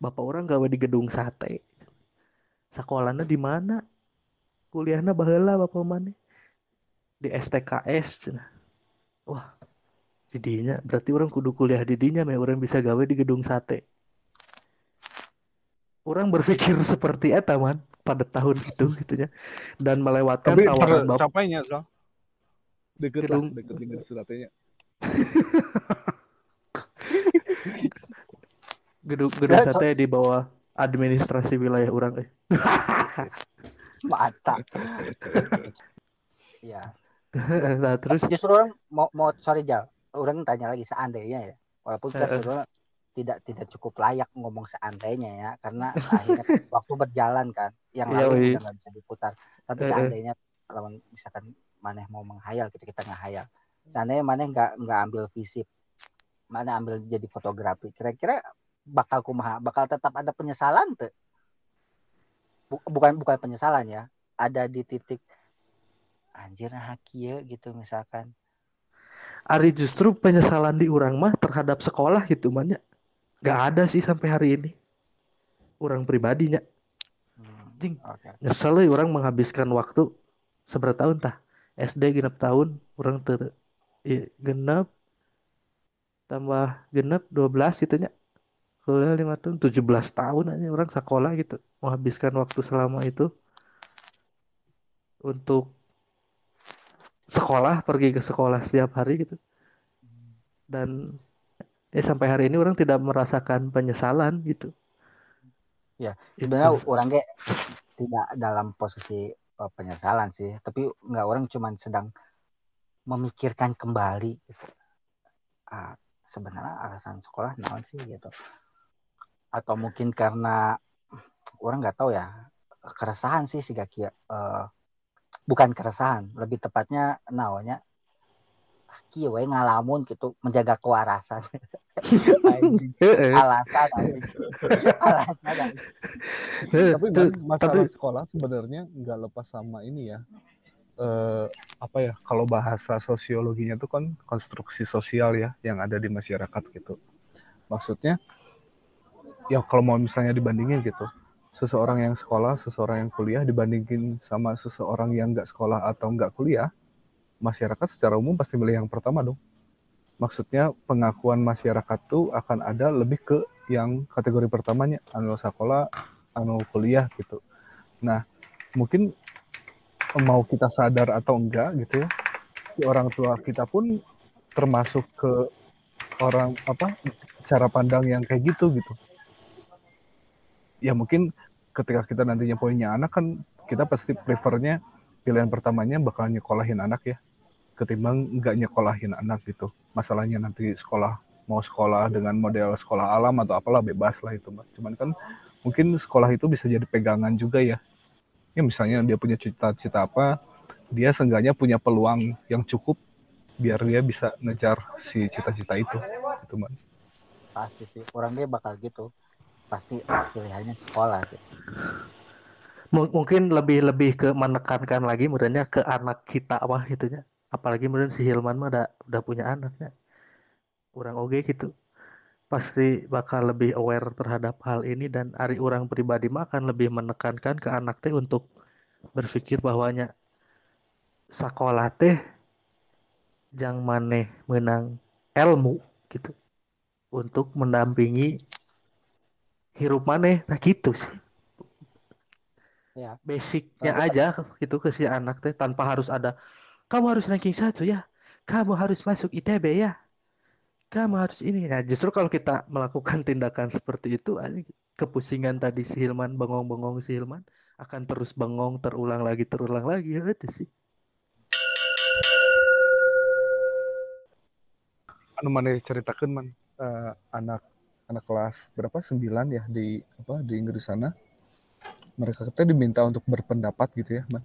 D: Bapak orang gawe di gedung sate. Sekolahnya di mana? Kuliahnya baheula bapak mana? Di STKS cenah. Wah didinya. Berarti orang kudu kuliah di dinya meh orang bisa gawe di gedung sate. Orang berpikir seperti eta man pada tahun itu gitunya. Dan melewatkan
C: Tapi
D: tawaran bapak
C: capainya, Sal. Deket lah,
D: Gedung-
C: deket dengan suratnya.
D: gedung gedung
E: So- so-
D: sate di bawah administrasi wilayah orang eh.
E: mantap ya
D: nah terus?
E: Justru orang mau mau sorry jal. Orang tanya lagi seandainya ya. Walaupun kita sebetulnya tidak tidak cukup layak ngomong seandainya ya karena akhirnya waktu berjalan kan yang
D: Iya, wi.
E: udah nggak bisa diputar. Tapi
D: Eh, eh.
E: seandainya lawan misalkan maneh mau menghayal gitu kita ngehayal. Seandainya maneh nggak nggak ambil visip mana ambil jadi fotografi kira-kira bakal kumaha bakal tetap ada penyesalan tuh? Bu- bukan bukan penyesalan ya. Ada di titik anjir nah kieu gitu misalkan
D: Ari justru penyesalan di orang mah terhadap sekolah gitu man ya. Gak ada sih sampai hari ini. Orang pribadinya
E: Hmm,
D: Jing.
E: oke
D: nyesel euy orang menghabiskan waktu seberapa tahun tah SD genap tahun orang ter iya, genap tambah genap 12 gitu nya kuliah lima tahun 17 tahun aja orang sekolah gitu menghabiskan waktu selama itu untuk sekolah pergi ke sekolah setiap hari gitu. Dan ya sampai hari ini orang tidak merasakan penyesalan gitu.
E: Ya, sebenarnya orang kayak tidak dalam posisi eh, penyesalan sih. Tapi nggak orang cuman sedang memikirkan kembali gitu. Ah, sebenarnya alasan sekolah naon sih gitu. Atau mungkin karena orang nggak tahu ya keresahan sih sih Eh, bukan keresahan lebih tepatnya naonnya kia we ngalamun gitu menjaga kewarasan alasan alasan
C: Tapi masalah
D: tapi
C: sekolah sebenarnya nggak lepas sama ini ya. Eh, apa ya? Kalau bahasa sosiologinya tuh kan konstruksi sosial ya yang ada di masyarakat gitu. Maksudnya ya kalau mau misalnya dibandingin gitu, seseorang yang sekolah, seseorang yang kuliah dibandingin sama seseorang yang nggak sekolah atau nggak kuliah, masyarakat secara umum pasti milih yang pertama dong. Maksudnya pengakuan masyarakat tuh akan ada lebih ke yang kategori pertamanya, anu sekolah, anu kuliah gitu. Nah, mungkin mau kita sadar atau enggak gitu ya, orang tua kita pun termasuk ke orang apa cara pandang yang kayak gitu gitu. Ya mungkin ketika kita nantinya punya anak kan kita pasti prefernya pilihan pertamanya bakal nyekolahin anak ya ketimbang nggak nyekolahin anak gitu. Masalahnya nanti sekolah mau sekolah dengan model sekolah alam atau apalah bebas lah itu Mbak. Cuman kan mungkin sekolah itu bisa jadi pegangan juga ya. Ya misalnya dia punya cita-cita apa, dia seenggaknya punya peluang yang cukup biar dia bisa ngejar si cita-cita itu. Itu Mbak.
E: pasti sih orang dia bakal gitu pasti pilihannya sekolah gitu.
D: Mu- mungkin lebih lebih ke menekankan lagi mudahnya ke anak kita wah gitu ya apalagi kemudian si Hilman mah udah udah punya anaknya orang oge gitu. Pasti bakal lebih aware terhadap hal ini dan ari orang pribadi mah akan lebih menekankan ke anak teh untuk berpikir bahwanya sekolah teh jang maneh menang ilmu gitu. Untuk mendampingi hirup maneh nah gitu sih.
E: Ya.
D: basicnya
E: Tapi-
D: aja gitu ke si anak teh tanpa harus ada kamu harus ranking satu ya. Kamu harus masuk ITB ya. Kamu harus ini. Nah justru kalau kita melakukan tindakan seperti itu kepusingan tadi si Hilman bengong-bengong si Hilman akan terus bengong terulang lagi terulang lagi. Ya itu sih.
C: Anu mana ceritakan man. Eh, anak anak kelas berapa sembilan ya di apa di Inggris sana mereka kita diminta untuk berpendapat gitu ya man.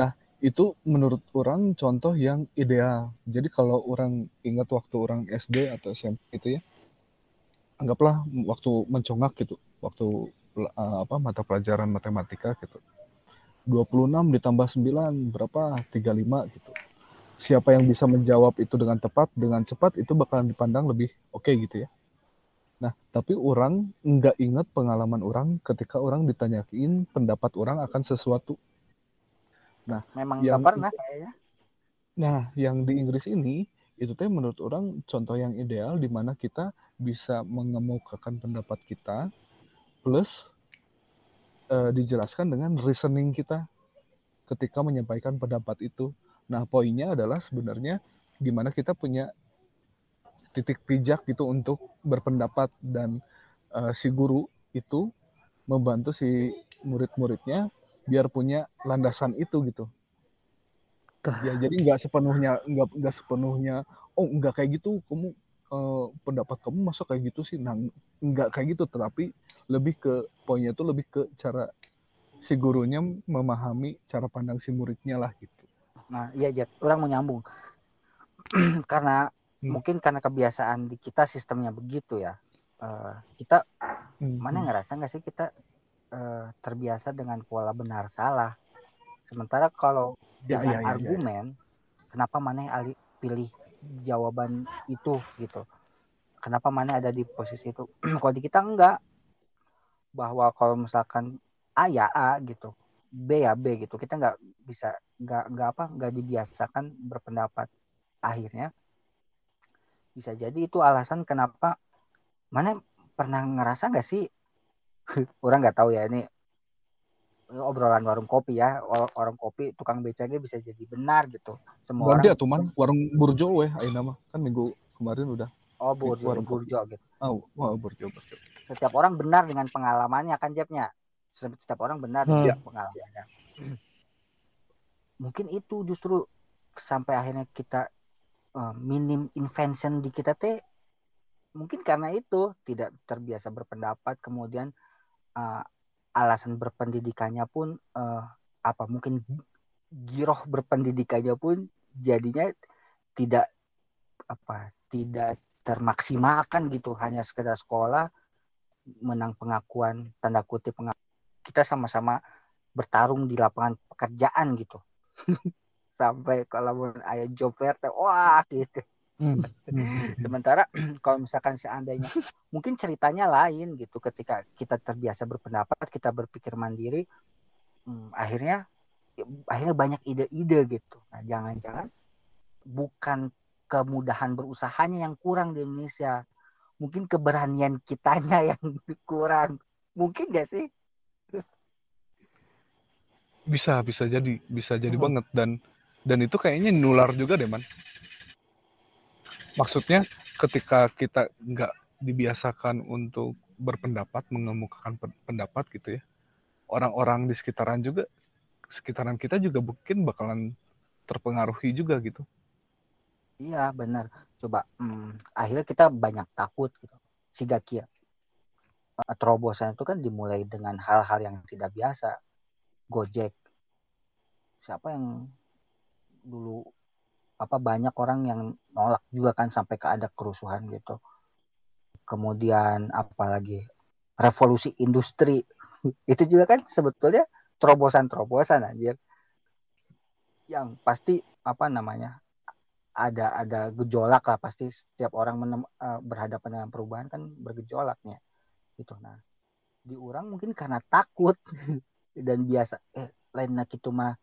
C: Nah itu menurut orang contoh yang ideal. Jadi kalau orang ingat waktu orang SD atau SMP itu ya, anggaplah waktu mencongak gitu, waktu eh, apa mata pelajaran matematika gitu. 26 ditambah 9 berapa? 35 gitu. Siapa yang bisa menjawab itu dengan tepat, dengan cepat itu bakalan dipandang lebih oke gitu ya. Nah, tapi orang nggak ingat pengalaman orang ketika orang ditanyain pendapat orang akan sesuatu.
E: memang
C: Yang
E: nggak pernah kayaknya
C: Nah, yang di Inggris ini itu teh menurut orang contoh yang ideal di mana kita bisa mengemukakan pendapat kita plus eh, dijelaskan dengan reasoning kita ketika menyampaikan pendapat itu. Nah, poinnya adalah sebenarnya gimana kita punya titik pijak gitu untuk berpendapat dan eh, si guru itu membantu si murid-muridnya biar punya landasan itu gitu. Ya jadi nggak sepenuhnya nggak nggak sepenuhnya oh nggak kayak gitu kamu eh, pendapat kamu masa kayak gitu sih. Nah nggak kayak gitu tetapi lebih ke poinnya itu lebih ke cara si gurunya memahami cara pandang si muridnya lah gitu.
E: Nah, iya Jack, orang mau nyambung. karena
C: Hmm.
E: mungkin karena kebiasaan di kita sistemnya begitu ya. Eh, kita
C: Hmm,
E: mana
C: hmm.
E: ngerasa nggak sih kita eh, terbiasa dengan pola benar salah. Sementara kalau
C: ya,
E: dengan
C: ya, ya, ya.
E: argumen, kenapa mana ali pilih jawaban itu gitu? Kenapa mana ada di posisi itu? kalau di kita enggak, bahwa kalau misalkan A ya A gitu, B ya B gitu, kita nggak bisa nggak nggak apa nggak dibiasakan berpendapat. Akhirnya bisa jadi itu alasan kenapa mana pernah ngerasa nggak sih? Orang nggak tahu ya ini obrolan warung kopi ya. Or- orang kopi tukang becanya bisa jadi benar gitu. Semua
C: Ganti
E: orang
C: atuh man. Warung burjo weh ayeuna mah. Kan minggu kemarin udah.
E: Oh burjo
C: warung kopi.
E: burjo gitu.
C: Oh, wah burjo burjo.
E: Setiap orang benar dengan pengalamannya kan Jepnya setiap orang benar
D: Hmm.
E: dengan pengalamannya. Mungkin itu justru sampai akhirnya kita eh, minim invention di kita teh mungkin karena itu tidak terbiasa berpendapat kemudian eh, alasan berpendidikannya pun eh, apa mungkin giroh berpendidikannya pun jadinya tidak apa tidak termaksimalkan gitu hanya sekedar sekolah menang pengakuan tanda kutip pengakuan kita sama-sama bertarung di lapangan pekerjaan gitu sampai kalau mau ayah job fair teh, wah gitu.
C: Hmm, hmm,
E: sementara kalau misalkan seandainya mungkin ceritanya lain gitu ketika kita terbiasa berpendapat kita berpikir mandiri hmm, akhirnya akhirnya banyak ide-ide gitu. Nah jangan-jangan bukan kemudahan berusahanya yang kurang di Indonesia. Mungkin keberanian kitanya yang kurang. Mungkin gak sih?
C: Bisa bisa jadi bisa jadi
E: Hmm.
C: banget. Dan dan itu kayaknya nular juga deh man maksudnya ketika kita nggak dibiasakan untuk berpendapat mengemukakan pen- pendapat gitu ya orang-orang di sekitaran juga sekitaran kita juga mungkin bakalan terpengaruhi juga gitu
E: Iya benar. Coba hmm, akhirnya kita banyak takut gitu. Siga kia. Eh, Terobosan itu kan dimulai dengan hal-hal yang tidak biasa. Gojek. Siapa yang dulu apa banyak orang yang nolak juga kan sampai ke ada kerusuhan gitu. Kemudian apalagi revolusi industri itu juga kan sebetulnya terobosan-terobosan anjir. Yang pasti apa namanya ada ada gejolak lah pasti setiap orang menem, eh, berhadapan dengan perubahan kan bergejolaknya gitu nah di orang mungkin karena takut dan biasa eh lain nak itu mah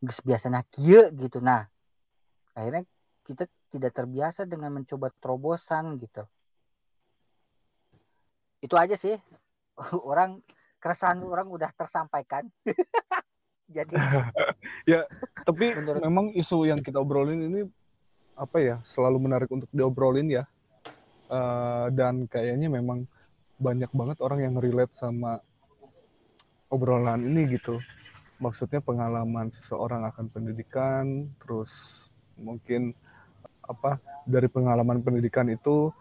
E: geus biasa kieu gitu. Nah akhirnya kita tidak terbiasa dengan mencoba terobosan gitu. Itu aja sih. Orang keresahan orang udah tersampaikan. Jadi
C: tapi
E: Menurut-
C: memang isu yang kita obrolin ini apa ya selalu menarik untuk diobrolin ya. Eh, dan kayaknya memang banyak banget orang yang relate sama obrolan ini gitu maksudnya pengalaman seseorang akan pendidikan terus mungkin apa dari pengalaman pendidikan itu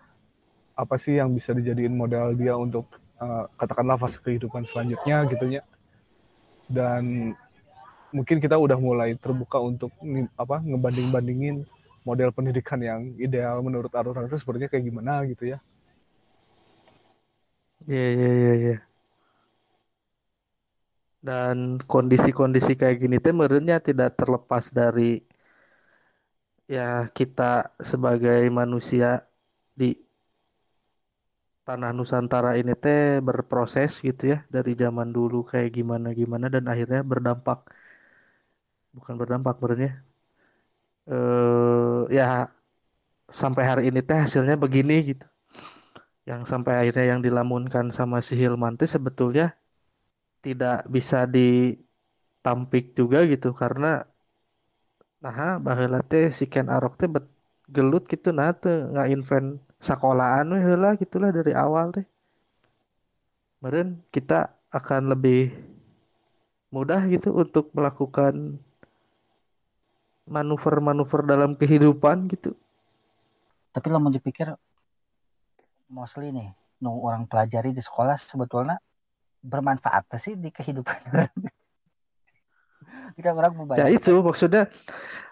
C: apa sih yang bisa dijadiin modal dia untuk eh, katakanlah fase kehidupan selanjutnya gitu ya dan mungkin kita udah mulai terbuka untuk apa ngebanding-bandingin model pendidikan yang ideal menurut orang itu sepertinya kayak gimana gitu ya.
D: Iya, iya, iya, iya. Dan kondisi-kondisi kayak gini teh merenya tidak terlepas dari ya kita sebagai manusia di tanah Nusantara ini teh berproses gitu ya dari zaman dulu kayak gimana gimana dan akhirnya berdampak. Bukan berdampak merenya eh ya sampai hari ini teh hasilnya begini gitu. Yang sampai akhirnya yang dilamunkan sama si Hilman teh sebetulnya tidak bisa ditampik juga gitu karena nah baheula teh si Ken Arok teh bet gelut gitu nah teh invent sekolahan we heula gitulah dari awal teh. Meren kita akan lebih mudah gitu untuk melakukan manuver-manuver dalam kehidupan gitu.
E: Tapi lo mau dipikir mostly nih nu orang pelajari di sekolah sebetulnya bermanfaat sih di kehidupan kita orang
D: Ya
E: membayar
D: itu maksudnya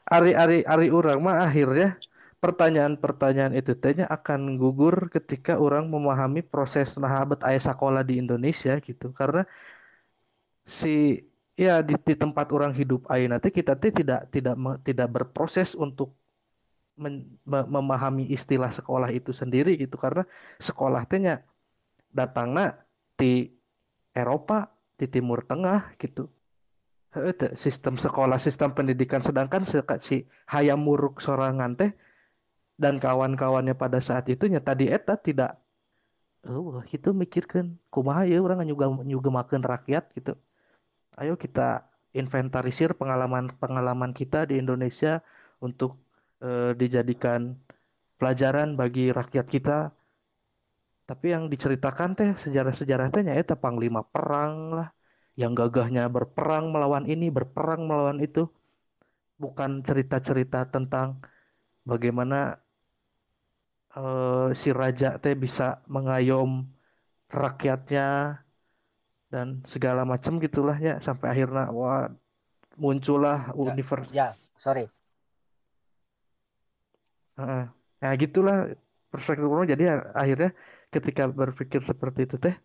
D: ari-ari ari orang mah akhirnya pertanyaan-pertanyaan itu tehnya akan gugur ketika orang memahami proses nahabet aya sekolah di Indonesia gitu. Karena si ya di, di tempat orang hidup aya nanti kita tidak tidak tidak berproses untuk men- me- memahami istilah sekolah itu sendiri gitu karena sekolah tehnya datangnya di Eropa, di Timur Tengah gitu. Sistem sekolah, sistem pendidikan sedangkan si hayam muruk sorangan teh dan kawan-kawannya pada saat itu nya tadi eta tidak oh itu mikirkan kumaha ya orang juga nyugemakeun rakyat gitu. Ayo kita inventarisir pengalaman-pengalaman kita di Indonesia untuk eh, dijadikan pelajaran bagi rakyat kita. Tapi yang diceritakan teh sejarah-sejarah teh eta panglima perang lah, yang gagahnya berperang melawan ini, berperang melawan itu. Bukan cerita-cerita tentang bagaimana eh, si raja teh bisa mengayom rakyatnya dan segala macam gitulah ya sampai akhirnya wah muncullah
E: Ya,
D: univers
E: ya sorry
D: Heeh. Nah, gitulah perspektif orang. Jadi a- akhirnya ketika berpikir seperti itu teh,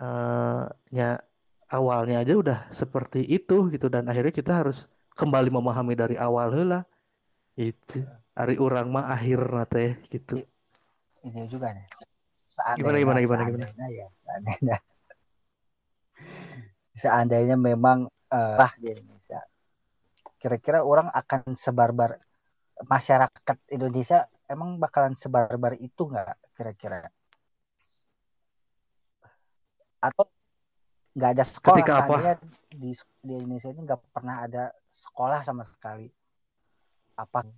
D: eh ya awalnya aja udah seperti itu gitu dan akhirnya kita harus kembali memahami dari awal heula. Itu hari orang mah akhirnya teh gitu.
E: Ini juga nih
D: Gimana
E: seandainya
D: gimana gimana gimana.
E: seandainya ya seandainya seandainya memang eh, lah di Indonesia kira-kira orang akan sebarbar masyarakat Indonesia emang bakalan sebarbar itu nggak kira-kira? Atau nggak ada sekolah
D: Ketika apa?
E: di di Indonesia ini nggak pernah ada sekolah sama sekali. Apa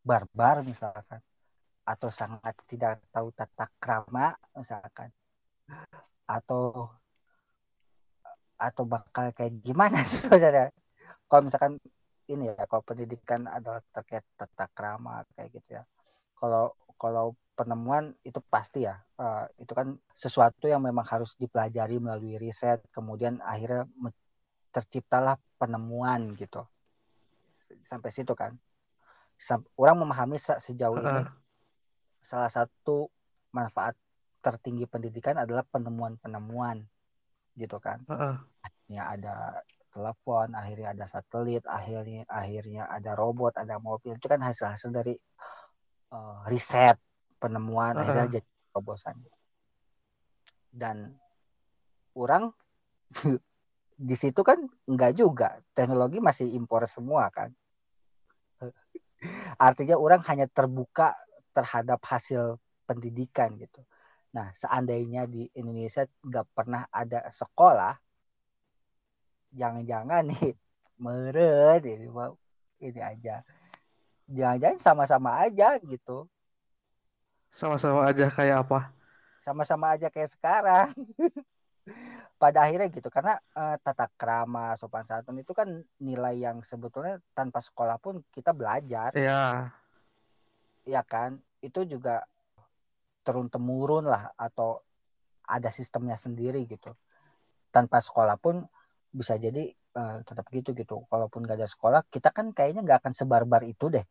E: barbar misalkan? Atau sangat tidak tahu tata krama misalkan? Atau atau bakal kayak gimana sebenarnya? Kalau misalkan ini ya kalau pendidikan adalah terkait tata krama kayak gitu ya. Kalau kalau penemuan itu pasti ya eh, itu kan sesuatu yang memang harus dipelajari melalui riset kemudian akhirnya terciptalah penemuan gitu. Sampai situ kan. Sam- orang memahami se- sejauh ini salah satu manfaat tertinggi pendidikan adalah penemuan-penemuan gitu kan.
D: Heeh.
E: ya ada telepon akhirnya ada satelit akhirnya akhirnya ada robot ada mobil. Itu kan hasil-hasil dari eh, riset penemuan akhirnya
D: Heeh.
E: jadi terobosan. Dan orang di situ kan enggak juga. Teknologi masih impor semua kan. Artinya orang hanya terbuka terhadap hasil pendidikan gitu. Nah seandainya di Indonesia nggak pernah ada sekolah jangan-jangan nih meret ini ini aja jangan-jangan sama-sama aja gitu.
D: Sama-sama aja kayak apa?
E: sama-sama aja kayak sekarang. Pada akhirnya gitu karena eh, tata krama sopan santun itu kan nilai yang sebetulnya tanpa sekolah pun kita belajar.
D: Ya,
E: ya kan? Itu juga turun temurun lah atau ada sistemnya sendiri gitu. Tanpa sekolah pun bisa jadi eh, tetap gitu gitu. Kalaupun gak ada sekolah kita kan kayaknya nggak akan sebarbar itu deh.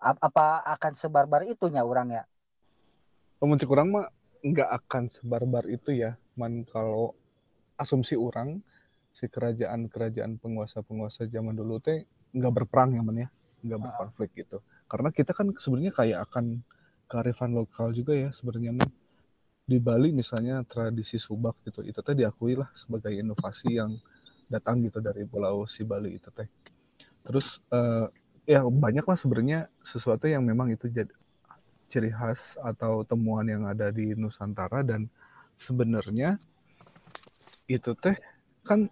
E: Apa akan sebarbar itunya orang ya?
C: Pemuncik orang mah nggak akan sebarbar itu ya, man kalau asumsi orang si kerajaan-kerajaan penguasa-penguasa zaman dulu teh nggak berperang ya man ya, nggak berkonflik gitu. Karena kita kan sebenarnya kayak akan kearifan lokal juga ya sebenarnya man. Di Bali misalnya tradisi subak gitu, itu teh diakui lah sebagai inovasi yang datang gitu dari Pulau si Bali itu teh. Terus eh, ya banyak lah sebenarnya sesuatu yang memang itu jadi ciri khas atau temuan yang ada di Nusantara dan sebenarnya itu teh kan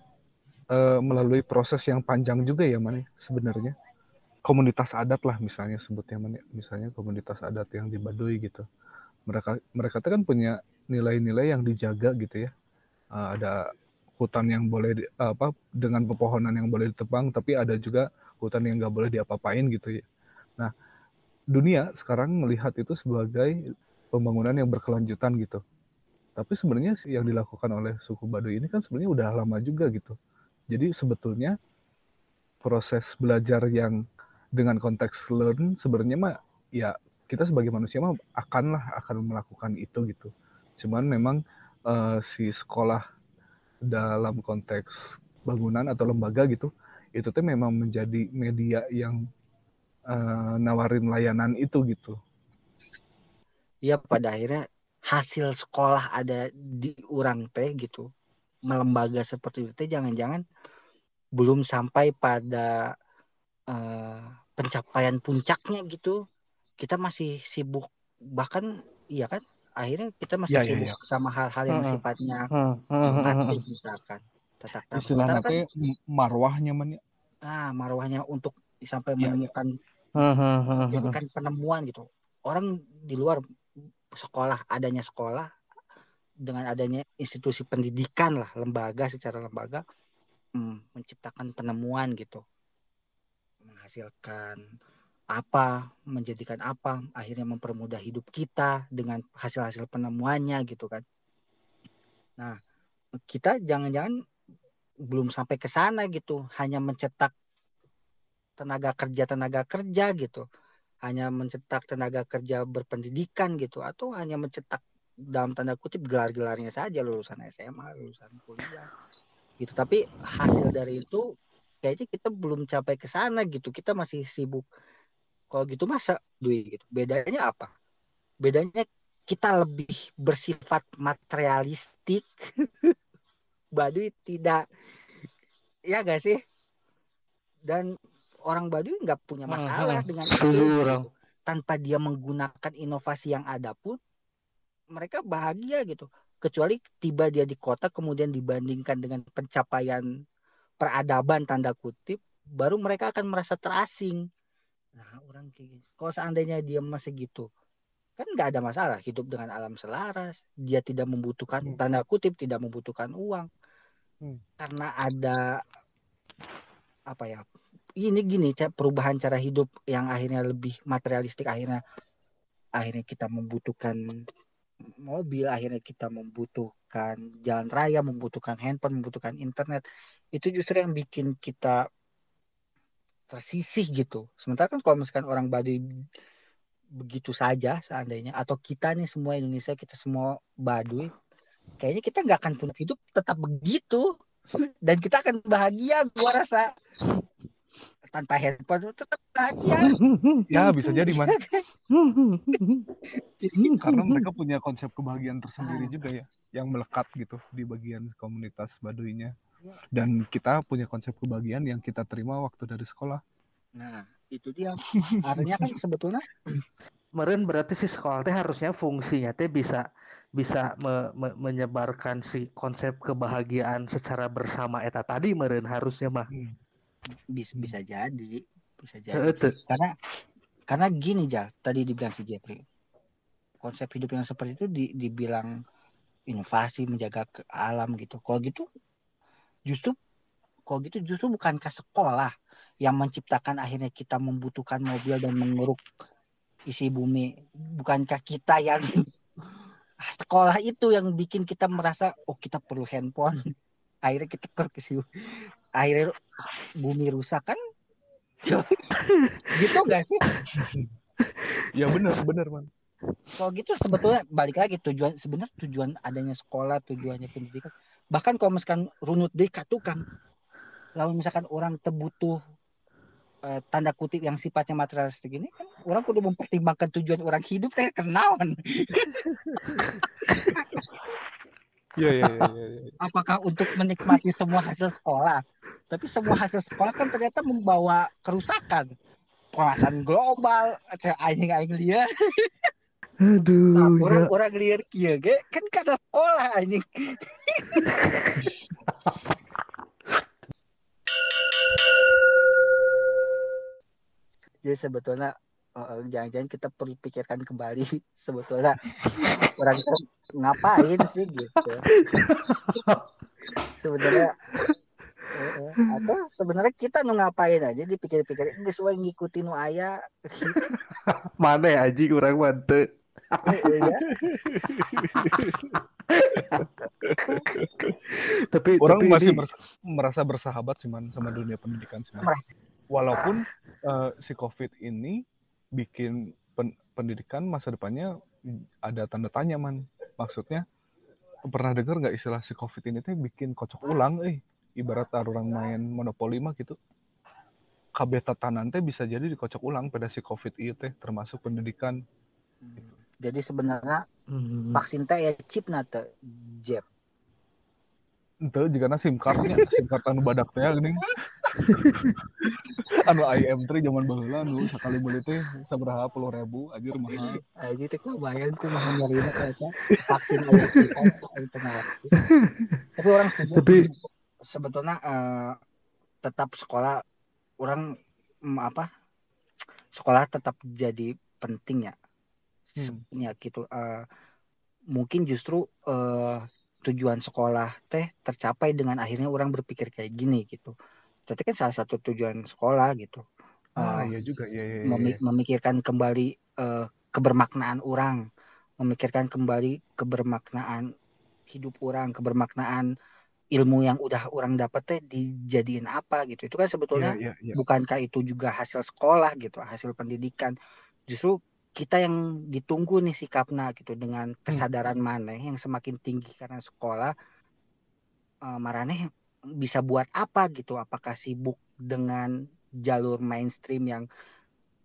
C: eh, melalui proses yang panjang juga ya man ya, sebenarnya komunitas adat lah misalnya sebutnya man ya. misalnya komunitas adat yang di Baduy gitu mereka mereka tuh kan punya nilai-nilai yang dijaga gitu ya Eh, ada hutan yang boleh di- apa dengan pepohonan yang boleh ditebang tapi ada juga hutan yang nggak boleh diapa-apain gitu ya nah dunia sekarang melihat itu sebagai pembangunan yang berkelanjutan gitu. Tapi sebenarnya yang dilakukan oleh suku Baduy ini kan sebenarnya udah lama juga gitu. Jadi sebetulnya proses belajar yang dengan konteks learn sebenarnya mah ya kita sebagai manusia mah akanlah akan melakukan itu gitu. Cuman memang eh, si sekolah dalam konteks bangunan atau lembaga gitu itu tuh memang menjadi media yang eh, nawarin layanan itu gitu.
E: ya pada akhirnya hasil sekolah ada di orang teh gitu melembaga seperti itu jangan-jangan belum sampai pada eh, pencapaian puncaknya gitu kita masih sibuk bahkan iya kan akhirnya kita masih
C: Ya, ya,
E: sibuk sama hal-hal yang
D: Hmm.
E: sifatnya
D: Hmm, hmm,
E: misalkan krama
C: Istilahnya
E: kan
C: marwahnya man ya.
E: ah marwahnya untuk sampai
C: Ya, ya.
E: menemukan
D: Hmm, hmm, hmm, hmm.
E: jadikan penemuan gitu orang di luar sekolah adanya sekolah dengan adanya institusi pendidikan lah lembaga secara lembaga hmm, menciptakan penemuan gitu menghasilkan apa menjadikan apa akhirnya mempermudah hidup kita dengan hasil-hasil penemuannya gitu kan. Nah kita jangan-jangan belum sampai ke sana gitu hanya mencetak tenaga kerja tenaga kerja gitu. Hanya mencetak tenaga kerja berpendidikan gitu atau hanya mencetak dalam tanda kutip gelar-gelarnya saja lulusan SMA lulusan kuliah. Gitu. Tapi hasil dari itu kayaknya kita belum capai ke sana gitu. Kita masih sibuk kalau gitu masa duit gitu. Bedanya apa? Bedanya kita lebih bersifat materialistik. Baduy tidak ya gak sih? Dan orang Baduy nggak punya
D: Hmm,
E: masalah
D: hmm.
E: dengan itu.
D: orang.
E: tanpa dia menggunakan inovasi yang ada pun mereka bahagia gitu. Kecuali tiba dia di kota kemudian dibandingkan dengan pencapaian peradaban tanda kutip baru mereka akan merasa terasing nah orang kayak gitu kalau seandainya dia masih gitu kan nggak ada masalah. Hidup dengan alam selaras. Dia tidak membutuhkan
C: Hmm.
E: tanda kutip tidak membutuhkan uang.
C: Hmm.
E: karena ada apa ya ini gini perubahan cara hidup yang akhirnya lebih materialistik. Akhirnya akhirnya kita membutuhkan mobil akhirnya kita membutuhkan jalan raya membutuhkan handphone membutuhkan internet. Itu justru yang bikin kita tersisih gitu sementara kan kalau misalkan orang Baduy begitu saja seandainya atau kita nih semua Indonesia kita semua Baduy kayaknya kita nggak akan punya hidup tetap begitu dan kita akan bahagia gua rasa tanpa handphone tetap bahagia
C: Ya bisa jadi man. Karena mereka punya konsep kebahagiaan tersendiri juga ya, yang melekat gitu di bagian komunitas Baduynya. Dan kita punya konsep kebahagiaan yang kita terima waktu dari sekolah.
E: nah itu dia artinya kan sebetulnya
D: Meren berarti si sekolah teh harusnya fungsinya teh bisa bisa me- me- menyebarkan si konsep kebahagiaan secara bersama eta tadi meren harusnya mah.
E: bisa bisa jadi bisa jadi
D: teu.
E: karena karena gini Jal tadi dibilang si Jeffrey konsep hidup yang seperti itu di, dibilang inovasi menjaga ke alam gitu kalau gitu justru kalau gitu justru bukankah sekolah yang menciptakan akhirnya kita membutuhkan mobil dan menguruk isi bumi? Bukankah kita yang sekolah itu yang bikin kita merasa oh kita perlu handphone. Akhirnya kita ke isi akhirnya bumi rusak kan? Gitu gak sih?
C: Ya benar benar man.
E: kalau gitu sebetulnya balik lagi tujuan sebenarnya tujuan adanya sekolah tujuannya pendidikan bahkan kalau misalkan runut deh ka tukang lalu misalkan orang terbutuh eh, tanda kutip yang sifatnya materialistik ini kan orang kudu mempertimbangkan tujuan orang hidup teh kenaon
C: iya iya. iya, iya.
E: apakah untuk menikmati semua hasil sekolah tapi semua hasil sekolah kan ternyata membawa kerusakan pemanasan global aing liar
D: Aduh,
E: nah,
D: ya.
E: orang orang liar kieu ge kan kada sekolah anjing jadi sebetulnya eh, jangan-jangan kita perlu pikirkan kembali sebetulnya orang itu ngapain sih gitu sebenarnya eh, atau sebenarnya kita nu ngapain aja dipikir-pikir geus wae ngikutin nu aya
D: Mana ya aji kurang.
E: Iya.
D: Tapi
C: Orang
D: tapi
C: masih
D: ini
C: bersa- merasa bersahabat sih man sama dunia pendidikan sih man.
E: Merasa.
C: Walaupun eh, si COVID ini bikin pen- pendidikan masa depannya ada tanda tanya man. Maksudnya pernah dengar nggak istilah si COVID ini teh bikin kocok ulang eh ibarat orang main monopoli mah gitu. Kabeh tatanan teh bisa jadi dikocok ulang pada si COVID itu teh termasuk pendidikan.
E: Jadi sebenarnya
D: Hmm.
E: vaksin teh ya chip nate Jeb.
C: Ente jika SIM cardnya SIM card anu badak teh geuning. anu IM3 zaman baheula anu sakali beli teh sabaraha puluh ribu anjir mahal.
E: Aja teh kebayang tuh mah nyarina eta vaksin aya kita aya tengah. Tapi orang
D: Tapi-
E: sebetulnya eh, tetap sekolah orang mm, apa sekolah tetap jadi penting ya.
C: Hmm.
E: Ya gitu. eh, mungkin justru eh, tujuan sekolah teh tercapai dengan akhirnya orang berpikir kayak gini gitu. Tapi kan salah satu tujuan sekolah gitu.
C: Ah
E: Eh,
C: iya juga iya iya. iya.
E: memi- memikirkan kembali eh, kebermaknaan orang, memikirkan kembali kebermaknaan hidup orang, kebermaknaan ilmu yang udah orang dapat teh dijadiin apa gitu. Itu kan sebetulnya
C: Iya, iya, iya.
E: bukankah itu juga hasil sekolah gitu, hasil pendidikan. Justru kita yang ditunggu nih sikapnya gitu dengan kesadaran maneh yang semakin tinggi karena sekolah eh, marane bisa buat apa gitu? Apakah sibuk dengan jalur mainstream yang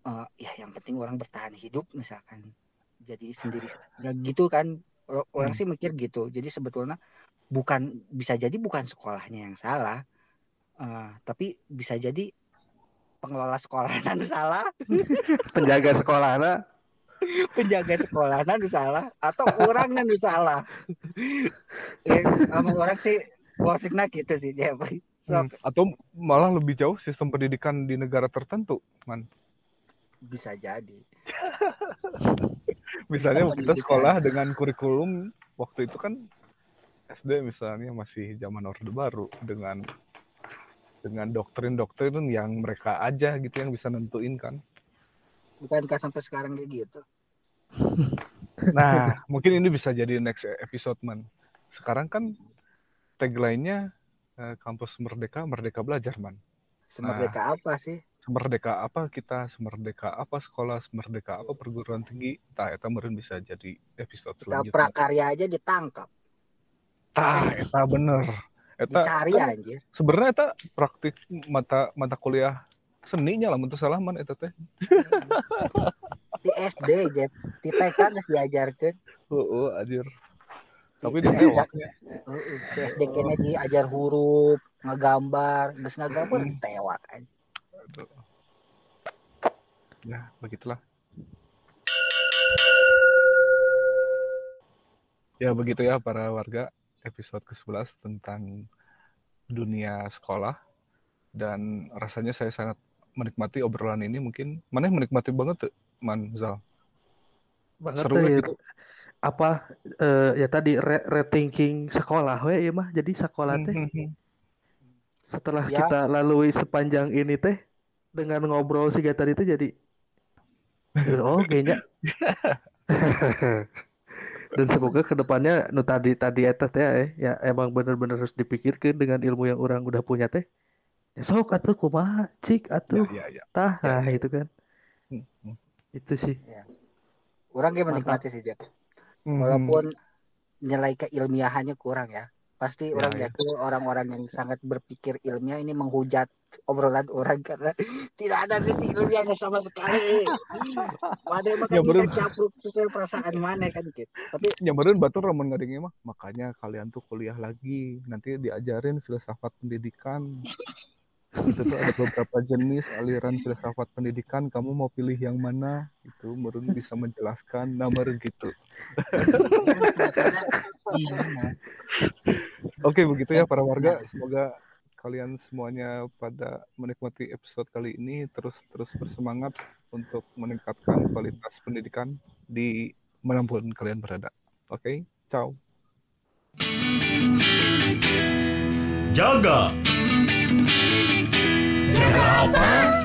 E: eh, ya yang penting orang bertahan hidup misalkan jadi sendiri gitu kan orang
C: Hmm.
E: sih mikir gitu. Jadi sebetulnya bukan bisa jadi bukan sekolahnya yang salah eh, tapi bisa jadi pengelola sekolah anu salah.
D: Penjaga sekolah anak
E: penjaga sekolah anu salah atau orang anu salah ya, sama orang sih wasiknya gitu sih dia so,
C: Hmm, Atau malah lebih jauh sistem pendidikan di negara tertentu, man.
E: bisa jadi
C: Misalnya kita
E: pendidikan.
C: sekolah dengan kurikulum waktu itu kan SD misalnya masih zaman Orde Baru dengan dengan doktrin-doktrin yang mereka aja gitu yang bisa nentuin kan.
E: bukankah sampai sekarang kayak gitu
C: Nah, mungkin ini bisa jadi next episode man. Sekarang kan tagline-nya eh, kampus merdeka, merdeka belajar man.
E: semerdeka apa sih
C: Semerdeka apa kita, semerdeka apa sekolah, semerdeka apa perguruan tinggi. Tah, eta meureun bisa jadi episode
E: kita
C: selanjutnya.
E: prakarya aja ditangkap
C: Tah, eta bener. Eta
E: dicari
C: kan
E: anjir
C: sebenarnya eta praktik mata mata kuliah seninya lah untuk salah man eta teh.
E: di SD Jeff di TK geus diajarkeun
C: Heeh, anjir. Tapi
E: Di-. Heeh, di SD kene diajar huruf ngegambar geus ngagambar
C: Hmm.
E: tewak.
C: Aduh. Ya, begitulah. Ya, begitu ya para warga episode ke-11 tentang dunia sekolah dan rasanya saya sangat menikmati obrolan ini mungkin mana menikmati banget tuh Man Zal
D: banget
C: seru
D: ya.
C: gitu?
D: Apa eh, ya tadi re- rethinking sekolah we ya mah. Jadi sekolah teh
C: Mhm.
D: setelah
E: Ya.
D: kita lalui sepanjang ini teh dengan ngobrol sih tadi teh jadi oh kayaknya. Dan semoga ke depannya nu tadi tadi eta teh eh, ya emang bener-bener harus dipikirkan dengan ilmu yang orang udah punya teh. Ya sok atuh kumaha cik
C: ya
D: atuh.
C: Ya ya
D: tah
C: Ya,
D: nah itu kan. Itu sih.
E: Orang kayak menikmati sih Jeff
C: Mhm.
E: walaupun nilai keilmiahannya kurang ya. Pasti
C: Ya,
E: orang
C: ya.
E: yakin orang-orang yang sangat berpikir ilmiah ini menghujat obrolan orang karena tidak ada sisi ilmiahnya sama sekali. Mana emang
C: Ya,
E: kan campur sesuai perasaan mana kan gitu tapi
C: nyamperin batur ramun ngadengnya mah makanya kalian tuh kuliah lagi. Nanti diajarin filsafat pendidikan itu tuh ada beberapa jenis aliran filsafat pendidikan kamu mau pilih yang mana? Itu merun bisa menjelaskan nah meureun gitu. Oke begitu ya para warga. Semoga kalian semuanya pada menikmati episode kali ini terus terus bersemangat untuk meningkatkan kualitas pendidikan di mana pun kalian berada. Oke ciao.
F: Jaga. Jaga apa?